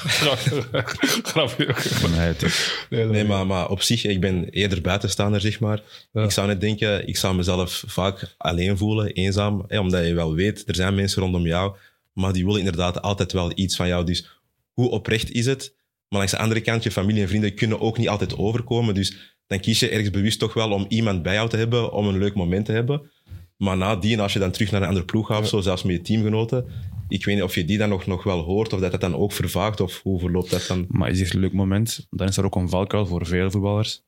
Grapje. Nee, is- Nee, Nee, maar, maar op zich, ik ben eerder buitenstaander, zeg maar. Ja. Ik zou net denken, ik zou mezelf vaak alleen voelen, eenzaam. Hè, omdat je wel weet, er zijn mensen rondom jou, maar die willen inderdaad altijd wel iets van jou. Dus hoe oprecht is het? Maar langs de andere kant, je familie en vrienden kunnen ook niet altijd overkomen. Dus dan kies je ergens bewust toch wel om iemand bij jou te hebben, om een leuk moment te hebben. Maar nadien, als je dan terug naar een andere ploeg gaat, of zo, zelfs met je teamgenoten, ik weet niet of je die dan nog, nog wel hoort, of dat het dan ook vervaagt, of hoe verloopt dat dan? Maar is dit een leuk moment, dan is er ook een valkuil voor veel voetballers.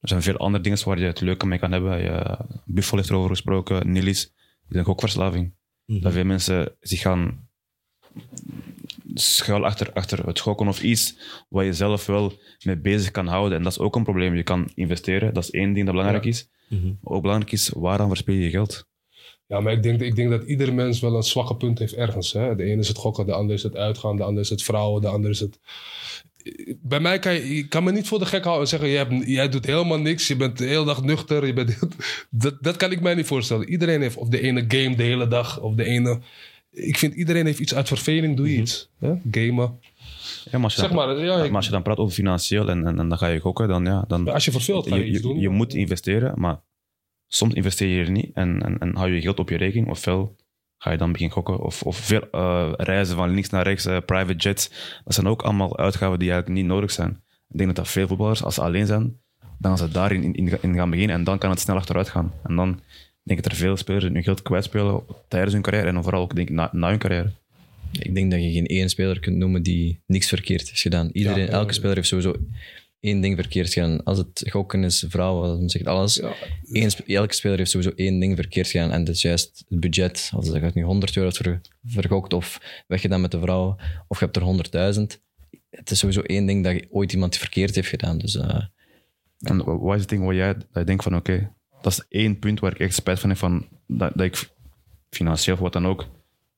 Er zijn veel andere dingen waar je het leuke mee kan hebben. Je, Buffel heeft erover gesproken, Nilis. Die zijn ook verslaving. Dat veel mensen zich gaan schuil achter, achter het gokken of iets waar je zelf wel mee bezig kan houden. En dat is ook een probleem. Je kan investeren, dat is één ding dat belangrijk Ja. is. Maar ook belangrijk is, waaraan verspil je je geld? Ja, maar ik denk, ik denk dat ieder mens wel een zwakke punt heeft ergens. Hè? De ene is het gokken, de ander is het uitgaan, de ander is het vrouwen, de ander is het... Bij mij kan je, je kan me niet voor de gek houden en zeggen, jij, hebt, jij doet helemaal niks, je bent de hele dag nuchter. Je bent, dat, dat kan ik mij niet voorstellen. Iedereen heeft of de ene game de hele dag, of de ene... Ik vind iedereen heeft iets uit verveling, doe je iets. Hè? Gamen. Ja, maar als je, Zeg dan, maar, ja, ik- maar als je dan praat over financieel en, en, en dan ga je gokken, dan ja, dan, als je verveelt, je, doen. je moet investeren, maar soms investeer je er niet en, en, en hou je geld op je rekening. Ofwel ga je dan beginnen gokken. Of, of veel eh, reizen van links naar rechts, eh, private jets. Dat zijn ook allemaal uitgaven die eigenlijk niet nodig zijn. Ik denk dat dat veel voetballers, als ze alleen zijn, dan gaan ze daarin in, in, in gaan beginnen en dan kan het snel achteruit gaan. En dan denk ik dat er veel spelers hun geld kwijtspelen tijdens hun carrière en vooral ook denk ik na, na hun carrière. Ik denk dat je geen één speler kunt noemen die niks verkeerd heeft gedaan. Iedereen, Ja, elke ja. speler heeft sowieso één ding verkeerd gedaan. Als het gokken is, vrouwen, dan zegt alles. Ja. Eén sp- elke speler heeft sowieso één ding verkeerd gedaan. En dat is juist het budget. Als je nu 100 euro ver, vergokt of weggedaan met de vrouw, of je hebt er 100.000. Het is sowieso één ding dat je ooit iemand verkeerd heeft gedaan. Dus eh, En wa- wat is het ding waar jij dat je denkt van oké, dat is één punt waar ik echt spijt van heb van dat, dat ik financieel of wat dan ook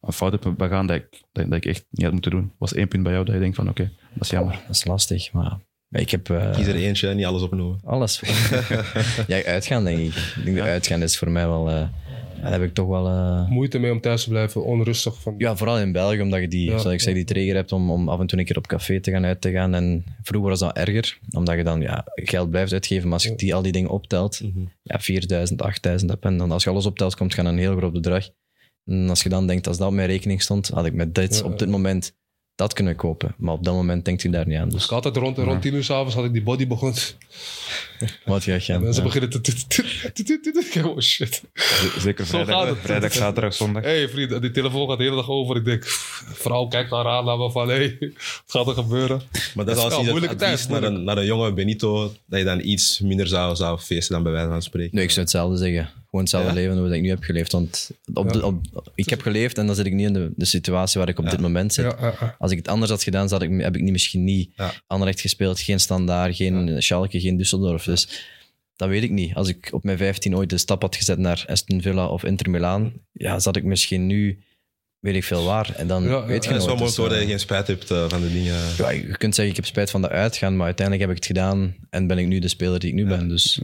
een fout heb begaan dat ik, dat, dat ik echt niet had moeten doen. Was één punt bij jou dat je denkt van oké, dat is jammer. dat is lastig. Maar ik heb eh, Kies er eentje, niet alles opnoemen. alles. ja, uitgaan denk ik. Ik denk dat uitgaan is voor mij wel... eh, daar heb ik toch wel... eh, Moeite mee om thuis te blijven, onrustig. Van, Ja, vooral in België, omdat je die, Ja, zoals ik zei, die trigger hebt om, om af en toe een keer op café te gaan, uit te gaan. En vroeger was dat erger, omdat je dan ja, geld blijft uitgeven. Maar als je die, al die dingen optelt, ja, 4000, 8000 heb, en dan als je alles optelt, komt je aan een heel groot bedrag. En als je dan denkt, als dat op mijn rekening stond, had ik met dit Ja, op dit moment dat kunnen kopen. Maar op dat moment denkt je daar niet aan. Dus ik had altijd rond, rond 10 uur s'avonds had ik die body begonnen. Wat ga je gaan? Mensen ja. beginnen te... Oh shit. Zeker Zo gaat vrijdag, het. vrijdag, zaterdag, zondag. Hé hey, vriend, die telefoon gaat de hele dag over. Ik denk, vrouw kijkt naar haar, me van, hé, hey, wat gaat er gebeuren? Maar dat is Ja, al sinds het moeilijke tijd, naar een, naar een jonge Benito, dat je dan iets minder zou, zou feesten dan bij wijze van spreken. Nee, ik zou hetzelfde zeggen. Gewoon hetzelfde Ja? leven dat ik nu heb geleefd. Want op Ja. de, op, ik heb geleefd en dan zit ik nu in de, de situatie waar ik op dit moment zit. Ja, ja, ja. Als ik het anders had gedaan, zou ik, heb ik niet, misschien niet Ja. Anderlecht gespeeld. Geen Standaard, geen Schalke, geen Düsseldorf. Dus dat weet ik niet. Als ik op mijn 15 ooit de stap had gezet naar Aston Villa of Inter Milaan, ja, zat ik misschien nu, weet ik veel waar. En dan Ja, weet je Het is wel mooi Dus, te horen dat je geen spijt hebt eh, van de dingen. ja, je kunt zeggen, ik heb spijt van dat uitgaan, maar uiteindelijk heb ik het gedaan en ben ik nu de speler die ik nu ben. Dus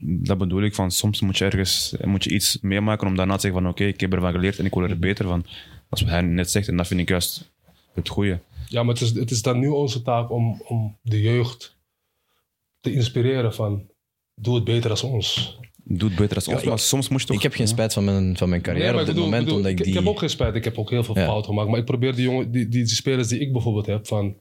Dat bedoel ik, van soms moet je ergens moet je iets meemaken om daarna te zeggen van oké, ik heb ervan geleerd en ik wil er beter van. Als hij net zegt, en dat vind ik juist het goede. Ja, maar het is, het is dan nu onze taak om, om de jeugd te inspireren van, doe het beter als ons. Doe het beter als ons, ik- maar soms moet je toch... ik heb geen spijt van mijn, van mijn carrière Nee, op ik dit bedoel- moment, bedoel, omdat ik ik, die... ik heb ook geen spijt, ik heb ook heel veel Ja. fouten gemaakt. Maar ik probeer die, jongen, die, die, die spelers die ik bijvoorbeeld heb, van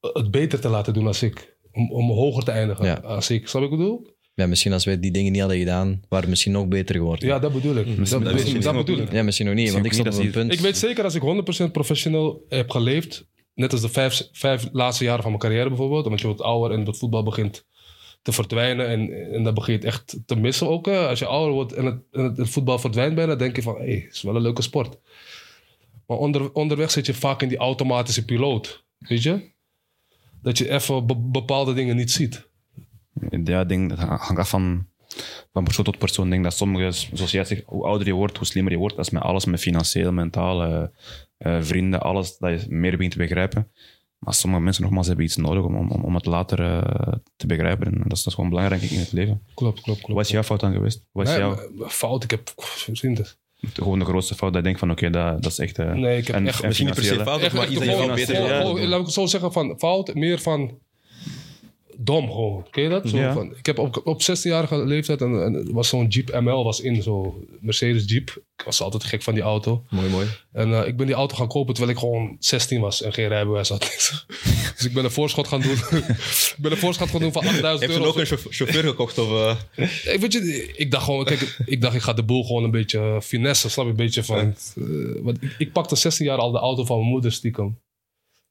het beter te laten doen als ik. Om, om hoger te eindigen Ja. als ik. Snap ik bedoel? Ja, misschien als wij die dingen niet hadden gedaan, waren we misschien nog beter geworden. Ja, dat bedoel ik. Dat, dat dat, je misschien bedoel ik. Ja, misschien nog niet, Misschien want ik stond niet op een dat punt. Ik weet zeker als ik 100% professioneel heb geleefd, net als de vijf, vijf laatste jaren van mijn carrière bijvoorbeeld, omdat je wordt ouder en het voetbal begint te verdwijnen en, en dat begint echt te missen ook. hè. Als je ouder wordt en het, en het, voetbal verdwijnt bijna, denk je van, hé, hey, het is wel een leuke sport. Maar onder, onderweg zit je vaak in die automatische piloot, weet je? Dat je even be- bepaalde dingen niet ziet. Ja, ik denk, dat hangt af van, van persoon tot persoon. Ik denk dat sommigen, zoals jij zegt, hoe ouder je wordt, hoe slimmer je wordt. Dat is met alles, met financieel, mentaal, eh, eh, vrienden, alles, dat je meer begint te begrijpen. Maar sommige mensen nogmaals hebben iets nodig om, om, om het later eh, te begrijpen. En dat is, dat is gewoon belangrijk in het leven. Klopt, klopt, klopt. Wat is jouw fout dan geweest? Wat is Nee, jouw, maar- fout, ik heb... Vriend, het. gewoon de grootste fout dat je denkt van oké, dat, dat is echt... eh, Nee, ik heb en- echt- en Misschien niet per se fout, Echt, maar iets dat je gewoon- wel beter. Laat ik het zo zeggen, van fout, meer van dom gewoon. Ken je dat? Zo Ja. van, ik heb op, op 16-jarige leeftijd, en, en er was zo'n Jeep ML was in, zo Mercedes Jeep. Ik was altijd gek van die auto. Mooi, mooi. En eh, ik ben die auto gaan kopen terwijl ik gewoon 16 was en geen rijbewijs had. dus ik ben een voorschot gaan doen. ik ben een voorschot gaan doen van 8000 Heeft je euro. ook een chauff- chauffeur gekocht? Of, eh? Ik, weet je, ik dacht gewoon, kijk, ik dacht ik ga de boel gewoon een beetje eh, finesse, snap je? Een beetje van, eh, want ik, ik pakte 16 jaar al de auto van mijn moeder stiekem.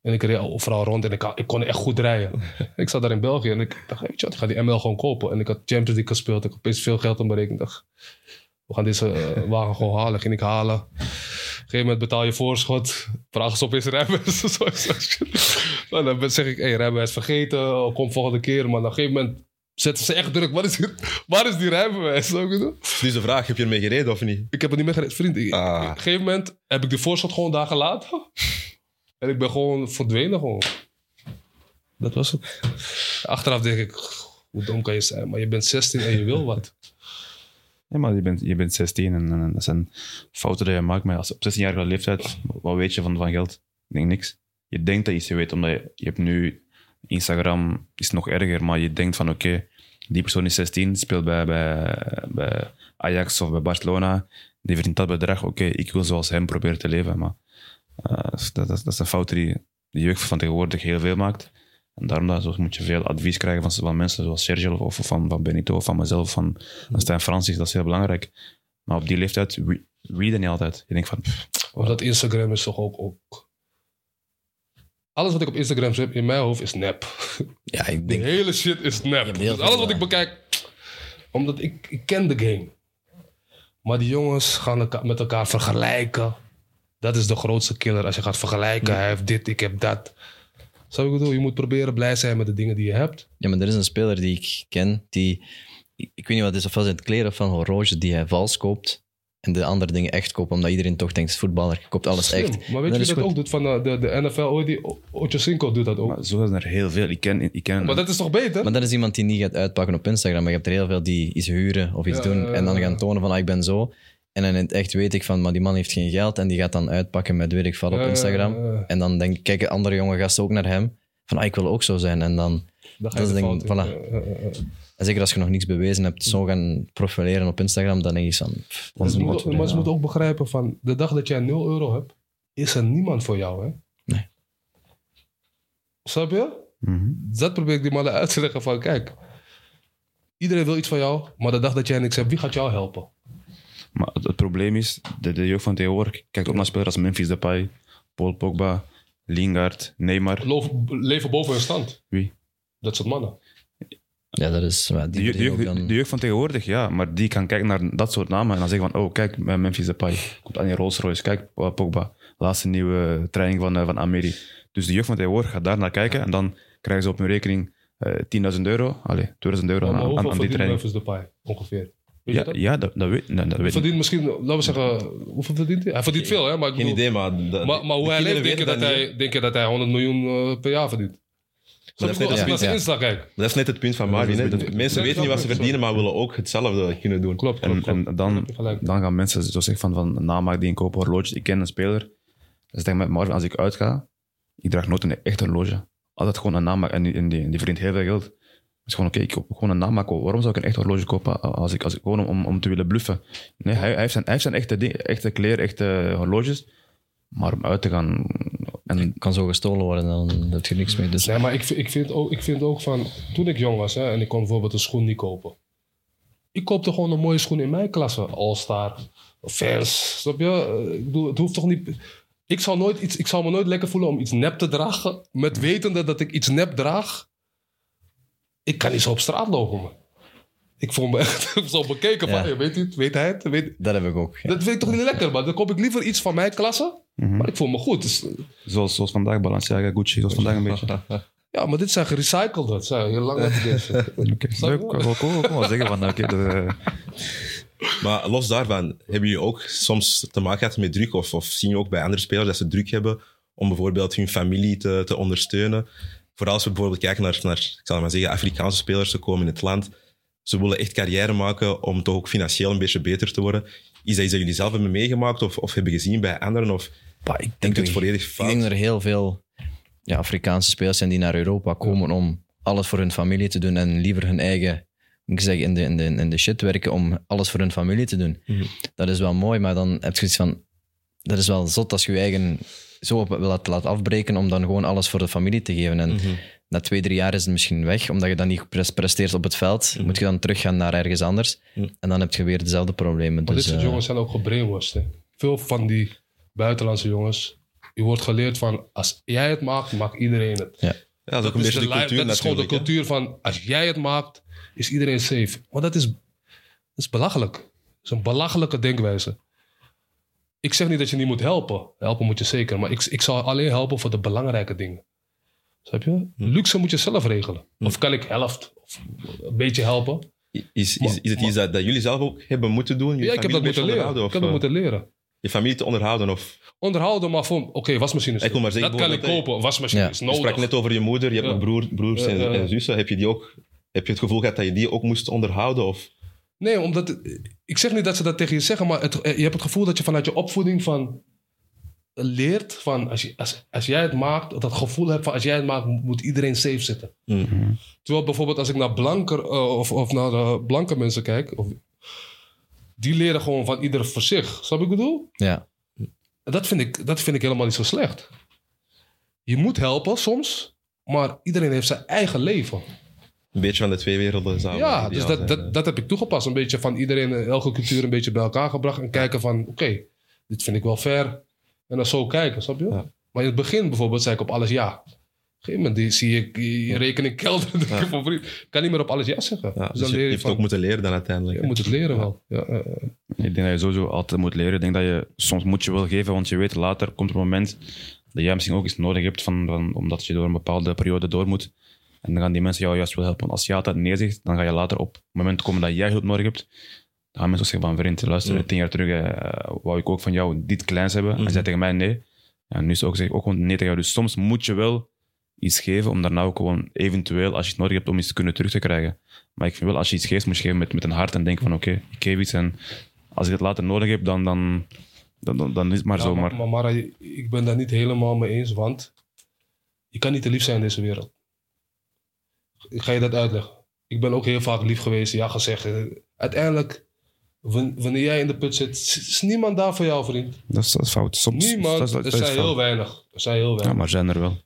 En ik reed overal rond en ik, ik kon echt goed rijden. ik zat daar in België en ik dacht, weet je wat, ik ga die ML gewoon kopen. En ik had Champions League gespeeld, ik had opeens veel geld om berekend. Ik dacht, we gaan deze eh, wagen gewoon halen. Ging ik halen. Op een gegeven moment betaal je voorschot. Opeens rijbewijs. Zo is shit. Nou, dan zeg ik, hey, rijbewijs vergeten. Oh, kom volgende keer. Maar op een gegeven moment zetten ze echt druk. Waar is die, waar is die rijbewijs? Dus de vraag, heb je ermee gereden of niet? Ik heb het niet meer gereden. Vriend, Ah. op een gegeven moment heb ik de voorschot gewoon daar gelaten. En ik ben gewoon verdwenen gewoon. Dat was het. Achteraf denk ik, hoe dom kan je zijn? Maar je bent 16 en je wil wat. Ja, maar je bent, je bent 16 en, en dat zijn fouten die je maakt. Maar als, op 16-jarige leeftijd, wat weet je van, van geld? Ik denk niks. je denkt dat je ze weet, omdat je, je hebt nu Instagram is nog erger, maar je denkt van oké, die persoon is 16, speelt bij, bij, Ajax of bij Barcelona, die verdient dat bedrag, oké, ik wil zoals hem proberen te leven, maar dat, dat, dat is een fout die de jeugd van tegenwoordig heel veel maakt. En daarom dat, zo moet je veel advies krijgen van, van mensen zoals Sergio of van, van Benito of van mezelf, van, van Stijn Francis, dat is heel belangrijk. Maar op die leeftijd re- readen niet altijd. Je denkt van, pff, Want dat Instagram is toch ook, ook... Alles wat ik op Instagram zie in mijn hoofd is nep. Ja, ik De denk... hele shit is nep. Dus alles wat ik eh, bekijk... Omdat ik, ik ken de game. Maar die jongens gaan elkaar, met elkaar vergelijken. Dat is de grootste killer. Als je gaat vergelijken. Hij heeft dit, ik heb dat. Zo ik bedoel, je moet proberen blij zijn met de dingen die je hebt. Ja, maar er is een speler die ik ken, die... Ik ik weet niet wat het is, ofwel zijn het kleren of van horloges die hij vals koopt en de andere dingen echt koopt, omdat iedereen toch denkt, voetballer, je koopt alles Slim. echt. Maar weet je wie dat goed. ook doet van de, de, de NFL? Oh, die Ochocinco doet dat ook. maar zo zijn er heel veel. Ik ken, ik ken Maar dat is toch beter? Maar dat is iemand die niet gaat uitpakken op Instagram. Maar je hebt er heel veel die iets huren of iets Ja, doen en dan gaan tonen van ah, ik ben zo. En dan in het echt weet ik van, maar die man heeft geen geld en die gaat dan uitpakken met weet ik wat op Ja, Instagram. ja, ja. En dan denk, kijken andere jonge gasten ook naar hem. Van ah, ik wil ook zo zijn. En dan, dat is denk, voilà. En zeker als je nog niks bewezen hebt, zo gaan profileren op Instagram, dan denk je van... pff, Maar is ze, moeten, mot. maar ze moeten ook begrijpen van de dag dat jij 0 euro hebt, is er niemand voor jou, hè? Nee. Snap je? Mhm. Dat probeer ik die mannen uit te leggen van, kijk, iedereen wil iets van jou, maar de dag dat jij niks hebt, wie gaat jou helpen? Maar het, het probleem is, de, de jeugd van tegenwoordig kijkt ook naar spelers als Memphis Depay, Paul Pogba, Lingard, Neymar. Loof- leven boven hun stand. Wie? Dat soort mannen. Ja, dat is... Die de, jeugd, ook dan- de jeugd van tegenwoordig, ja, maar die kan kijken naar dat soort namen en dan zeggen van, oh, kijk, Memphis Depay, komt aan die Rolls Royce, kijk, eh, Pogba, laatste nieuwe training van, eh, van Ameri. Dus de jeugd van tegenwoordig gaat daar naar kijken en dan krijgen ze op hun rekening eh 10.000 euro, allee, 2000 euro Maar aan, aan, hoeveel aan die verdient training. Memphis Depay ongeveer? Weet je Ja, dat? ja dat, dat weet, dat, dat Hij weet ik. verdient misschien, laten we zeggen, hoeveel verdient hij? Hij verdient veel, hè? Maar, ik Geen bedoel- idee, maar... de- maar, maar hoe de hij leeft, kinderen denk je, weten dat niet, hij, denk je dat hij 100 miljoen eh, per jaar verdient? Snap is Als je ja. naar zijn Ja. Insta kijkt. Dat is net het punt van Marvin. dat hè. Mensen weten niet wat ze verdienen, maar willen ook hetzelfde kunnen doen. Klopt, klopt, En, klopt. en dan, gelijk. dan gaan mensen zo zeggen van, van namaak die een kopen horloges. Ik ken een speler. Dus ik denk met Marvin, als ik uitga, ik draag nooit een echt horloge. Altijd gewoon een namaak. En die, en die, die verdient heel veel geld. Dus gewoon, oké, ik koop gewoon een namaak. Waarom zou ik een echt horloge kopen als ik, als ik gewoon om, om te willen bluffen? Nee, hij, hij heeft zijn, hij heeft zijn echte, ding, echte kleren, echte horloges. Maar om uit te gaan... En kan zo gestolen worden, dan heb je niks mee. Dus Nee, maar ik, vind- ik, vind ook, ik vind ook van... Toen ik jong was hè, en ik kon bijvoorbeeld een schoen niet kopen. Ik koopte gewoon een mooie schoen in mijn klasse. All-Star, Vans, snap je? Ik bedoel, het hoeft toch niet... Ik zal, nooit iets, ik zal me nooit lekker voelen om iets nep te dragen. Met wetende dat ik iets nep draag. Ik kan niet zo op straat lopen, man. Ik voel me echt zo bekeken van... "Hey, weet, u het? weet hij het? Weet... dat heb ik ook. ja. Dat vind ik toch niet lekker, man. Dan koop ik liever iets van mijn klasse. Mhm. Maar ik voel me goed. Dus, zoals, zoals vandaag, Balenciaga, Gucci, zoals vandaag een beetje. ja, maar dit zijn gerecycled. Dat zijn heel lang. Oké, je? leuk. Ik wel zeggen van, oké, Maar los daarvan, hebben jullie ook soms te maken gehad met druk? Of, of zien je ook bij andere spelers dat ze druk hebben om bijvoorbeeld hun familie te, te ondersteunen? Vooral als we bijvoorbeeld kijken naar, naar ik zal maar zeggen, Afrikaanse spelers, ze komen in het land. Ze willen echt carrière maken om toch ook financieel een beetje beter te worden. Is dat iets dat jullie zelf hebben meegemaakt of, of hebben gezien bij anderen? Of ik denk denk, het dat- volledig ik fout? denk dat er heel veel ja, Afrikaanse spelers zijn die naar Europa komen om alles voor hun familie te doen en liever hun eigen, ik zeggen, in de, in, de, in de shit werken om alles voor hun familie te doen. Mhm. Dat is wel mooi, maar dan heb je iets van, dat is wel zot als je je eigen zo op- wil laten laten afbreken om dan gewoon alles voor de familie te geven. En Mhm. na twee, drie jaar is het misschien weg, omdat je dan niet pres- presteert op het veld. Moet je dan teruggaan naar ergens anders. Mhm. En dan heb je weer dezelfde problemen. Maar dit Dus, soort eh, jongens zijn ook gebrainwashed. hè. Veel van die buitenlandse jongens. Je wordt geleerd van, als jij het maakt, maakt iedereen het. Ja, dat is de li- cultuur dat is gewoon de cultuur van, als jij het maakt, is iedereen safe. Maar dat is, dat is belachelijk. Dat is een belachelijke denkwijze. Ik zeg niet dat je niet moet helpen. Helpen moet je zeker. Maar ik, ik zal alleen helpen voor de belangrijke dingen. Snap je? Hm. Luxe moet je zelf regelen. Of kan ik helft of een beetje helpen? Is, is, Maar- is het iets dat, dat jullie zelf ook hebben moeten doen? Je Ja, ik heb dat moeten leren. Ik heb dat moeten leren. eh, Je familie te onderhouden? Of, Onderhouden, maar voor... Oké, wasmachine is Ik wil maar zeggen, Dat kan ik kopen. Wasmachine Ja. is je nodig. sprak net over je moeder, je hebt Ja. een broer, broers en zussen. Heb je, die ook, heb je het gevoel gehad dat je die ook moest onderhouden? Of? Nee, omdat... Ik zeg niet dat ze dat tegen je zeggen, maar het, je hebt het gevoel dat je vanuit je opvoeding van... leert van als, je, als, als jij het maakt, dat gevoel hebt van als jij het maakt, moet iedereen safe zitten. Mm. Terwijl bijvoorbeeld als ik naar blanker eh, of, of naar de blanke mensen kijk, of, die leren gewoon van ieder voor zich. Snap je wat ik bedoel? Ja. En dat vind, ik, dat vind ik helemaal niet zo slecht. Je moet helpen soms, maar iedereen heeft zijn eigen leven. Een beetje van de twee werelden zou ja, dus ideaal dat, zijn, dat, dat heb ik toegepast. Een beetje van iedereen, eh, elke cultuur een beetje bij elkaar gebracht. En kijken van, oké, dit vind ik wel fair. En dan zo kijken, snap je? Ja. Maar in het begin bijvoorbeeld zei ik op alles ja. Op een gegeven moment die, zie ik je rekening kelderen. ik Ik kan niet meer op alles ja zeggen. Ja, dus dus dan je, leer je je hebt van, ook moeten leren dan uiteindelijk. je moet het leren wel. Ja, eh, eh. Ik denk dat je sowieso altijd moet leren. Ik denk dat je soms moet je wel geven, want je weet later komt er een moment dat jij misschien ook iets nodig hebt, van, van, omdat je door een bepaalde periode door moet. En dan gaan die mensen jou juist wel helpen. Als je altijd nee zegt, dan ga je later op het moment komen dat jij hulp nodig hebt. Dan gaan mensen ook zeggen van, vriend, luister, Mm. tien jaar terug eh, wou ik ook van jou dit kleins hebben. En Mhm. je zei tegen mij nee. Ja, nu is ook, zeg ik ook gewoon nee tegen jou. Dus soms moet je wel iets geven om daarna ook gewoon eventueel, als je het nodig hebt, om iets te kunnen terug te krijgen. Maar ik vind wel, als je iets geeft, moet je geven met, met een hart en denken van, oké, ik geef iets en als ik het later nodig heb, dan, dan, dan, dan, dan is het maar Ja, zo. maar, Maar, maar Mara, ik ben daar niet helemaal mee eens, want je kan niet te lief zijn in deze wereld. Ik ga je dat uitleggen. Ik ben ook heel vaak lief geweest, ja gezegd. Eh, Uiteindelijk, wan- wanneer jij in de put zit, is niemand daar voor jou, vriend. dat, is, dat is fout. Soms, Niemand. dat is- dat er zijn fout. heel weinig. Er zijn heel Ja, weinig. maar zijn er wel.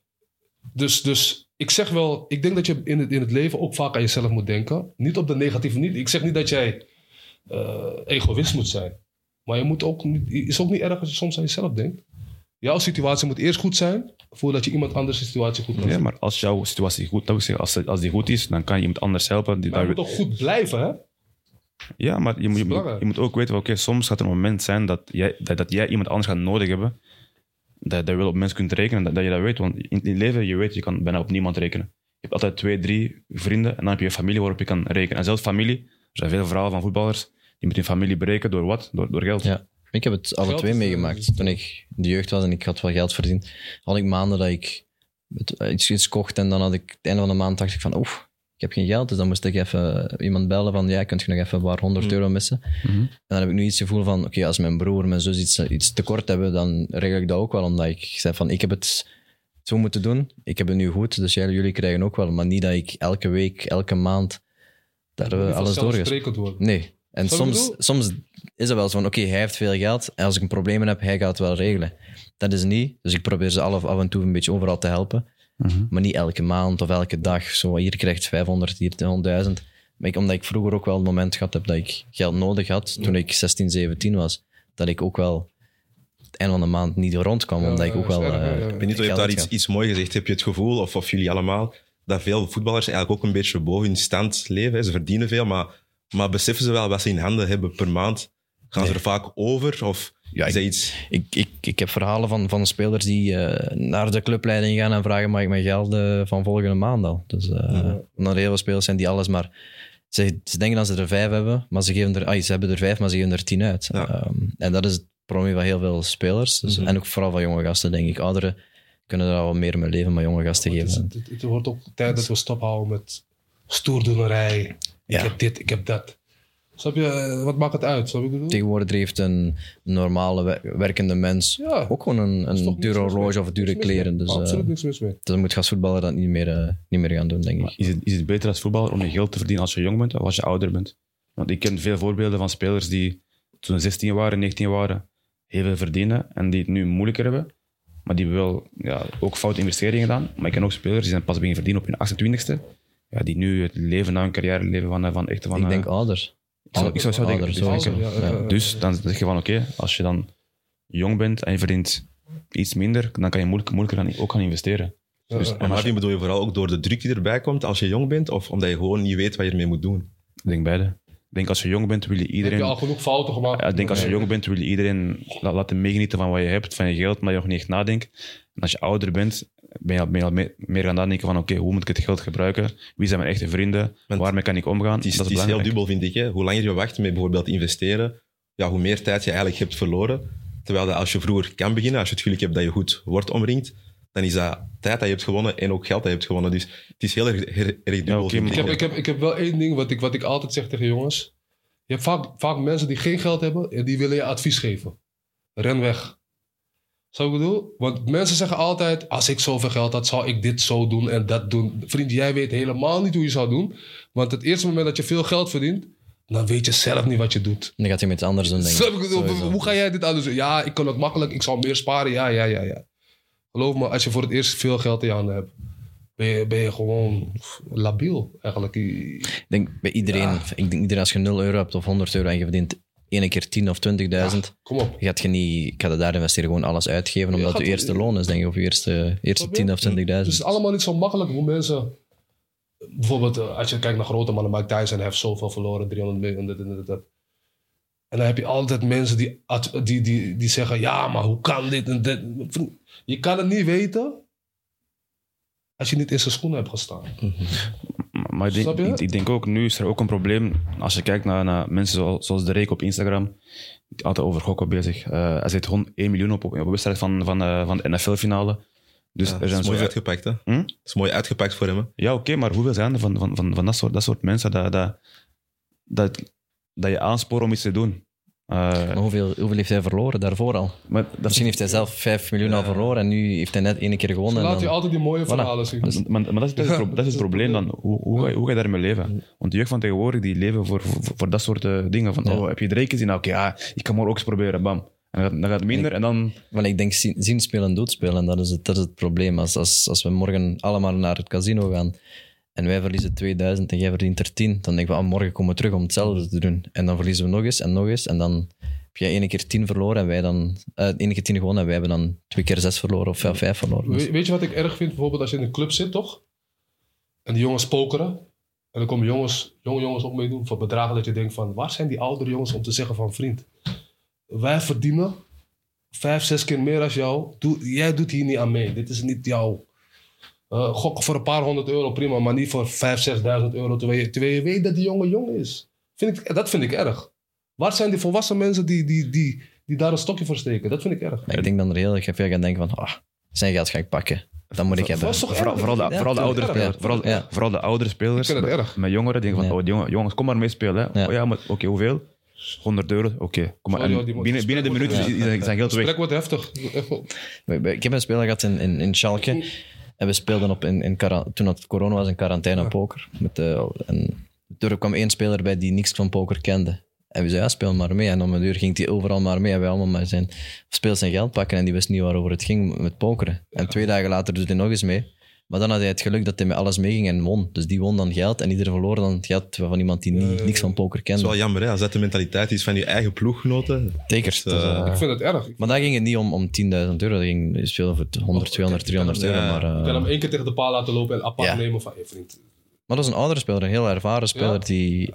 Dus, dus ik zeg wel, ik denk dat je in het, in het leven ook vaak aan jezelf moet denken. Niet op de negatieve, niet. Ik zeg niet dat jij eh, egoïst moet zijn. Maar je moet ook niet, is ook niet erg als je soms aan jezelf denkt. Jouw situatie moet eerst goed zijn, voordat je iemand anders situatie goed kan Ja, maar als jouw situatie goed, dat wil zeggen, als, als die goed is, dan kan je iemand anders helpen. Die Maar je daar- moet ook goed blijven, hè? ja, maar je moet, je, moet, je moet ook weten, oké, soms gaat er een moment zijn dat jij, dat, dat jij iemand anders gaat nodig hebben. Dat, dat je wel op mensen kunt rekenen, dat, dat je dat weet. Want in, het leven, je weet, je kan bijna op niemand rekenen. Je hebt altijd twee, drie vrienden en dan heb je je familie waarop je kan rekenen. En zelfs familie, er zijn veel verhalen van voetballers, die met hun familie breken door wat? Door, door geld. Ja. Ik heb het alle Geld twee eh, meegemaakt. Toen ik in de jeugd was en ik had wel geld verdiend, had ik maanden dat ik het- eh, iets, iets kocht en dan had ik het einde van de maand dacht ik van oef, ik heb geen geld, dus dan moest ik even iemand bellen van ja, kunt je nog even een paar honderd Mm. euro missen? Mhm. En dan heb ik nu iets gevoel van oké, als mijn broer, mijn zus iets, iets tekort hebben, dan regel ik dat ook wel, omdat ik zeg van ik heb het zo moeten doen, ik heb het nu goed, dus jij, jullie krijgen ook wel, maar niet dat ik elke week, elke maand daar eh, Niet alles worden. Nee. En soms, soms is het wel zo van, oké, hij heeft veel geld en als ik een probleem heb, hij gaat het wel regelen. Dat is niet. Dus ik probeer ze alle, af en toe een beetje overal te helpen. Mhm. Maar niet elke maand of elke dag. Zo, hier krijgt je 500, hier 100.000. Maar ik, omdat ik vroeger ook wel het moment gehad heb dat ik geld nodig had, toen ik 16, 17 was, dat ik ook wel het einde van de maand niet rondkwam, Ja, omdat ik ook wel... ja, eh, ja. Ik weet niet of je daar iets, iets mooi gezegd. Heb je het gevoel, of, of jullie allemaal, dat veel voetballers eigenlijk ook een beetje boven hun stand leven? hè? Ze verdienen veel, maar, maar beseffen ze wel wat ze in handen hebben per maand? Gaan ze er vaak over? Of Ja, is ik- dat iets... Ik, ik, ik heb verhalen van, van spelers die eh, naar de clubleiding gaan en vragen: mag ik mijn geld eh, van volgende maand al? Dus eh Ja. er heel veel spelers zijn die alles maar. Ze, ze denken dat ze er vijf hebben, maar ze, geven er, ah, ze hebben er vijf, maar ze geven er tien uit. Ja. Ehm, en dat is het probleem van heel veel spelers. Dus, Mhm. En ook vooral van jonge gasten, denk ik. Ouderen kunnen er al wat meer mee leven, maar jonge gasten Het, is- geven. het, het wordt ook tijd dat we stophouden met stoerdoenerij. Ik Ja. heb dit, ik heb dat. Snap je? Eh, Wat maakt het uit? Snap je ik? Tegenwoordig heeft een normale wer- werkende mens Ja. ook gewoon een, een dure horloge of dure kleren. Dus eh, Absoluut niks mis mee. dan moet gastvoetballer dat niet meer, eh, niet meer gaan doen, denk ik. Is het, is het beter als voetballer om je geld te verdienen als je jong bent of als je ouder bent? Want ik ken veel voorbeelden van spelers die toen ze 16 waren, 19 waren, heel veel verdienen en die het nu moeilijker hebben. Maar die hebben wel ja, ook foute investeringen gedaan. Maar ik ken ook spelers die zijn pas beginnen verdienen op hun 28ste. Ja, die nu het leven na hun carrière leven van, van echt van... ik eh, denk ouder. ik zou, ik zou denken. Dus, ja, Ja. dus dan zeg je van oké, als je dan jong bent en je verdient iets minder, dan kan je moeilijk, moeilijker gaan, ook gaan investeren. Ja, Dus- en Martin, bedoel je vooral ook door de druk die erbij komt als je jong bent? Of omdat je gewoon niet weet wat je ermee moet doen? Ik denk beide. Ik denk als je jong bent, wil je Heb je iedereen... al genoeg fouten gemaakt? Ja, ik denk als je jong bent, wil je iedereen la- laten meegenieten van wat je hebt, van je geld, maar je nog niet echt nadenkt. En als je ouder bent, ben je al, ben je al me- meer gaan nadenken van oké, hoe moet ik het geld gebruiken? Wie zijn mijn echte vrienden? Want Waarmee kan ik omgaan? Het is, dat het is is heel dubbel, vind ik. Hè? Hoe langer je wacht met bijvoorbeeld investeren, ja, hoe meer tijd je eigenlijk hebt verloren. Terwijl dat als je vroeger kan beginnen, als je het geluk hebt dat je goed wordt omringd, dan is dat tijd dat je hebt gewonnen en ook geld dat je hebt gewonnen. Dus het is heel erg, erg, erg dubbel. oké, vind maar- Ik heb, ik, heb, ik heb wel één ding wat ik, wat ik altijd zeg tegen jongens. Je hebt vaak, vaak mensen die geen geld hebben en die willen je advies geven. Ren weg. Zo ik bedoel? Want mensen zeggen altijd, als ik zoveel geld had, zou ik dit zo doen en dat doen. Vriend, jij weet helemaal niet hoe je zou doen. Want het eerste moment dat je veel geld verdient, dan weet je zelf niet wat je doet. Dan gaat hij met iets anders doen, denk ik. Sowieso. hoe ga jij dit anders doen? Ja, ik kan het makkelijk, ik zal meer sparen. Ja, ja, ja, ja. Geloof me, als je voor het eerst veel geld in je handen hebt, ben je, ben je gewoon labiel eigenlijk. Ik denk bij iedereen, ik denk iedereen als je 0 euro hebt of 100 euro en je verdient ene keer 10 of 20.000, Kom op. gaat je niet, ik ga het daar investeren, gewoon alles uitgeven, omdat je eerste loon is, denk ik, of je eerste, eerste 10 of 20.000. Dus het is allemaal niet zo makkelijk hoe mensen... Bijvoorbeeld, eh, als je kijkt naar grote mannen, Mike Tyson heeft zoveel verloren, 300 miljoen, dit en dit, dat. En dan heb je altijd mensen die, die, die, die zeggen, ja, maar hoe kan dit en dit? Je kan het niet weten als je niet in zijn schoenen hebt gestaan. Maar ik denk, ik, ik denk ook, nu is er ook een probleem. Als je kijkt naar, naar mensen zoals, zoals de Reek op Instagram, die altijd over gokken bezig. Eh hij zet gewoon 1 miljoen op, op een wedstrijd van, van, eh, van de NFL-finale. Dus Ja, er dat zijn is mooi uitgepakt, hè? Hm? Dat is mooi uitgepakt voor hem, hè? Ja, oké, maar hoeveel zijn er van, van, van, van dat, soort, dat soort mensen dat, dat, dat, dat je aanspoort om iets te doen? Eh, Maar hoeveel, hoeveel heeft hij verloren daarvoor al? maar dat, Misschien heeft hij zelf 5 miljoen al verloren en nu heeft hij net één keer gewonnen. en laat je altijd die mooie verhalen zien. Maar, maar, maar dat, is, dat, is het, pro- dat is het probleem dan. Hoe, hoe, ga je, hoe ga je daarmee leven? Want de jeugd van tegenwoordig die leven voor, voor, voor dat soort eh, dingen. Van, Ja. oh, heb je Drake gezien? Nou, Oké, ja, ik kan maar ook eens proberen. Bam. En dan gaat, dan gaat het minder en dan... Maar ik denk zien, zien spelen. En dat is het, dat is het probleem. Als, als, als we morgen allemaal naar het casino gaan en wij verliezen 2000 en jij verdient er 10, dan denk ik van ah, morgen komen we terug om hetzelfde te doen. En dan verliezen we nog eens en nog eens. En dan heb jij één keer 10 verloren en wij dan... één keer 10 gewonnen en wij hebben dan twee keer 6 verloren of 5 verloren. Dus- We- weet je wat ik erg vind? Bijvoorbeeld als je in een club zit, toch? En die jongens pokeren. En dan komen jongens, jonge jongens ook meedoen voor bedragen dat je denkt van... Waar zijn die oudere jongens om te zeggen van... Vriend, wij verdienen vijf, zes keer meer als jou. Doe, jij doet hier niet aan mee. Dit is niet jouw... eh gok voor een paar honderd euro, prima. Maar niet voor vijf, zesduizend euro. Terwijl je, terwijl je weet dat die jongen jong is. Vind ik, dat vind ik erg. Waar zijn die volwassen mensen die, die, die, die daar een stokje voor steken? Dat vind ik erg. Maar ik denk dan er heel veel gaan denken van ah, zijn geld ga ik pakken. Dat moet ik hebben. Dat is toch Vooral, vooral, de, Ja, vooral, de oudere het spelers, vooral, Ja. vooral de oudere spelers Ik vind het met- erg. met jongeren denken van, Ja. oh, jongen, jongens, kom maar meespelen. Hè. Ja. Oh ja, maar oké, hoeveel? 100 euro, oké. kom maar. Moet- binnen, binnen de minuut is, zijn geld Het weg. gesprek wordt heftig. Ik heb een speler gehad in, in, in Schalke. En we speelden op in, in toen het corona was in quarantaine poker. Met, eh, en er kwam één speler bij die niks van poker kende. En we zeiden, ja, speel maar mee. En om een uur ging hij overal maar mee. En wij allemaal maar zijn, speel zijn geld pakken. En die wist niet waarover het ging met pokeren. En twee dagen later doet hij nog eens mee. Maar dan had hij het geluk dat hij met alles meeging en won. Dus die won dan geld. En iedereen verloor dan het geld van iemand die niet, niks van poker Dat is kende. wel jammer, hè? Als dat de mentaliteit is van je eigen ploeggenoten. Zeker. Dus, Dus, eh, eh, Ik vind het erg. Ik maar daar ging het niet om, om 10.000 euro. Dat ging je speelde voor 100, 200, 300 euro. Maar, eh, kan hem één keer tegen de paal laten lopen en apart Ja. nemen van je vriend. Maar dat is een oudere speler, een heel ervaren speler. Ja. Die,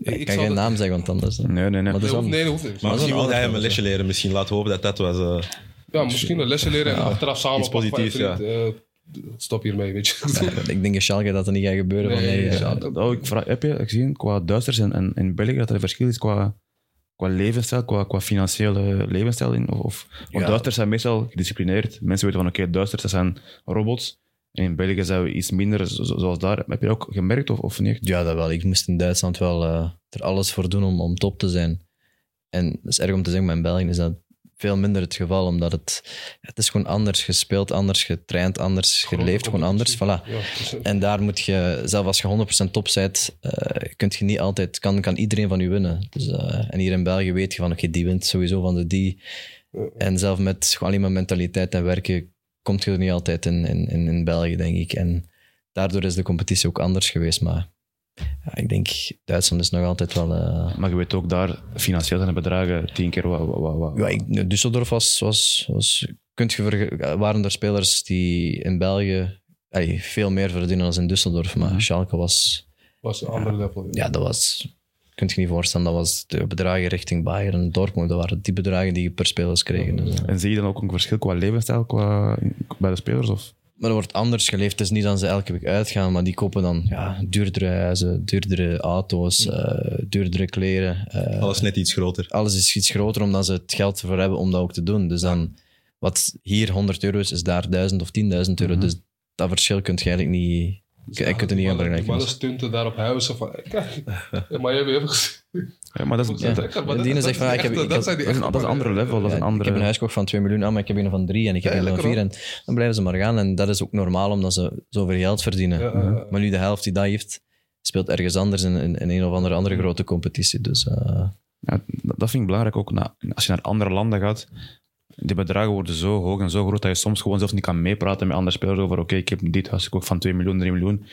ik, ik kan geen naam zeggen, want anders. Nee, nee, nee. Maar dat Nee, is wel- hoeft, nee, dat hoeft niet. Maar Maar misschien een hij hem een lesje leren. Misschien laten we hopen dat dat was... eh, Ja, misschien een lesje leren en achteraf samen iets positiefs, eh, stop hiermee, weet je. ik denk in Schalke dat dat niet gaat gebeuren. van, Nee. Oh, ik vraag, heb je gezien qua Duitsers en, en in België dat er een verschil is qua, qua levensstijl, qua, qua financiële levensstijl? In, of, of, Ja. Duitsers zijn meestal gedisciplineerd. Mensen weten van oké, Duitsers dat zijn robots. En in België zijn we iets minder zo- zo- zoals daar. Heb je dat ook gemerkt of, of niet? Ja, dat wel. Ik moest in Duitsland wel eh, er alles voor doen om, om top te zijn. En dat is erg om te zeggen, maar in België is dat veel minder het geval, omdat het, het is gewoon anders gespeeld, anders getraind, anders geleefd, gewoon anders. Voilà. Ja, En daar moet je, zelf als je 100% top bent, eh, kunt je niet altijd, kan, kan iedereen van u winnen. Dus, eh, en hier in België weet je van, oké, die wint sowieso van de die. En zelf met gewoon alleen maar mentaliteit en werken, komt je er niet altijd in, in, in, in België, denk ik. En daardoor is de competitie ook anders geweest. Maar ja, ik denk, Duitsland is nog altijd wel... eh, Maar je weet ook daar, financieel zijn de bedragen tien keer wat. wat, wat, ja, ik, Düsseldorf was, was, was kunt je waren er spelers die in België veel meer verdienen dan in Düsseldorf. Maar Schalke was... was een ander level. Ja. Ja, dat was... Kunt je niet voorstellen, dat was de bedragen richting Bayern en Dortmund. Dat waren die bedragen die je per spelers kregen. Dus, eh. En zie je dan ook een verschil qua levensstijl qua, bij de spelers? Of? Maar er wordt anders geleefd. Het is niet dat ze elke week uitgaan, maar die kopen dan ja, duurdere huizen, duurdere auto's, eh, duurdere kleren. eh, alles net iets groter. alles is iets groter omdat ze het geld ervoor hebben om dat ook te doen. Dus dan, wat hier 100 euro is, is daar 1000 of 10.000 euro. Dus dat verschil kun je eigenlijk niet, ik kunt het niet aan vergelijken. mannen stunten daar op van, kijk, in Miami hebben gezien. Ja, maar dat is, Ja. dat, die zegt van, ik heb- dat- is een- echte dat is een andere level. Dat is een Ik heb een andere... huis gekocht van 2 miljoen, ah, maar ik heb een van 3 en ik heb Ja, een van lekker, 4. En dan blijven ze maar gaan. En dat is ook normaal, omdat ze zoveel geld verdienen. Maar nu de helft die dat heeft, speelt ergens anders in, in, in een of andere, andere grote competitie. Dus eh, Ja, dat dat vind ik belangrijk ook. Na, als je naar andere landen gaat, die bedragen worden zo hoog en zo groot dat je soms gewoon zelf niet kan meepraten met andere spelers over oké, ik heb dit huis gekocht van 2 miljoen, 3 miljoen.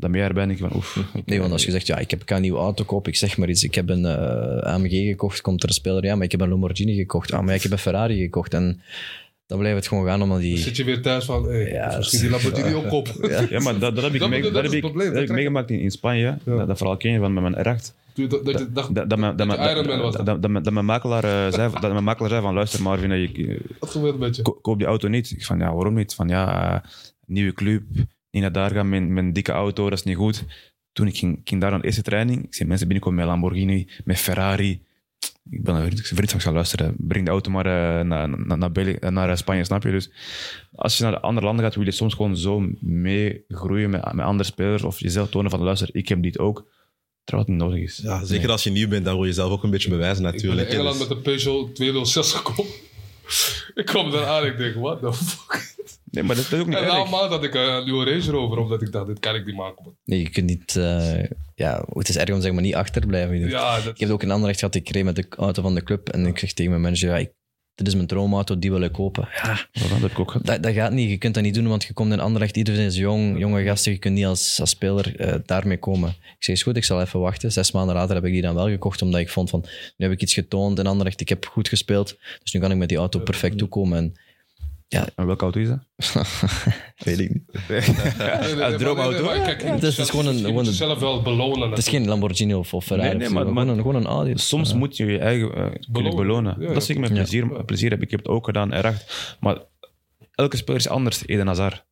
Dan ben je erbij en denk je van oef. nee, want als je zegt, ja, ik heb ik een nieuwe auto kopen, ik zeg maar iets, ik heb een eh, AMG gekocht, komt er een speler, ja, maar ik heb een Lamborghini gekocht, ah, maar ik heb een Ferrari gekocht. En dan blijft het gewoon gaan, omdat Dan die... zit je weer thuis van, hey, Ja, misschien die Lamborghini ook op. Ja, maar dat, dat heb ik, Dat- mee- dat dat heb ik, probleem, dat dat heb ik krijg- meegemaakt in, in Spanje. Dat, dat verhaal ken je van met mijn recht. Dat, dat, je dacht, Dat, dat, mijn- dat, dat dat, dat. dat, dat, dat makelaar eh, zei, dat mijn makelaar zei van luister Marvin, eh, je, koop die auto niet. Ik van ja, waarom niet? Van ja, eh, nieuwe club, niet naar daar gaan met met een dikke auto, dat is niet goed. Toen ik ging, ging daar aan de eerste training, ik zie mensen binnenkomen met Lamborghini, met Ferrari. Ik ben een vriend, ik zei, vriend van, ik ga luisteren, breng de auto maar eh, naar, naar, naar, België- naar Spanje, snap je? Dus als je naar de andere landen gaat, wil je soms gewoon zo meegroeien met, met andere spelers of jezelf tonen van luister, ik heb dit ook, terwijl het niet nodig is. Ja, zeker als je nieuw bent, dan wil je zelf ook een beetje bewijzen Ik ben in natuurlijk. Engeland Dus- met een Peugeot 206 gekomen. ik kwam daar aan en ik denk, what the fuck? Nee, maar dat is ook niet En na een erg. maand had ik een nieuwe Rover, omdat ik dacht, dit kan ik niet maken. Nee, je kunt niet... eh, ja, het is erg om zeggen, maar niet achterblijven. Ja, dat, Ik heb ook in Anderlecht gehad, ik reed met de auto van de club en ik zeg tegen mijn manager, ja, ik, dit is mijn droomauto, die wil ik kopen. Ja, Dat heb ik ook gehad. dat, dat gaat niet, je kunt dat niet doen, want je komt in Anderlecht, iedereen is jong, jonge gasten, je kunt niet als, als speler eh, daarmee komen. Ik zeg, is goed, ik zal even wachten. Zes maanden later heb ik die dan wel gekocht, omdat ik vond van, nu heb ik iets getoond in Anderlecht, ik heb goed gespeeld, dus nu kan ik met die auto perfect toekomen. En En welke auto is dat? weet ik niet. Als droomauto. het is- zelf- gewoon een- je moet gewoon een- jezelf wel belonen. Het is geen Lamborghini of, of Ferrari, Nee, nee, maar- gewoon, een, gewoon een Audi. Soms Ja. moet je je eigen kunnen Belonen. belonen. Ja, ja, dat zie ik met ja. plezier, plezier heb. Ik heb het ook gedaan, echt. Maar elke speler is anders. Eden Hazard.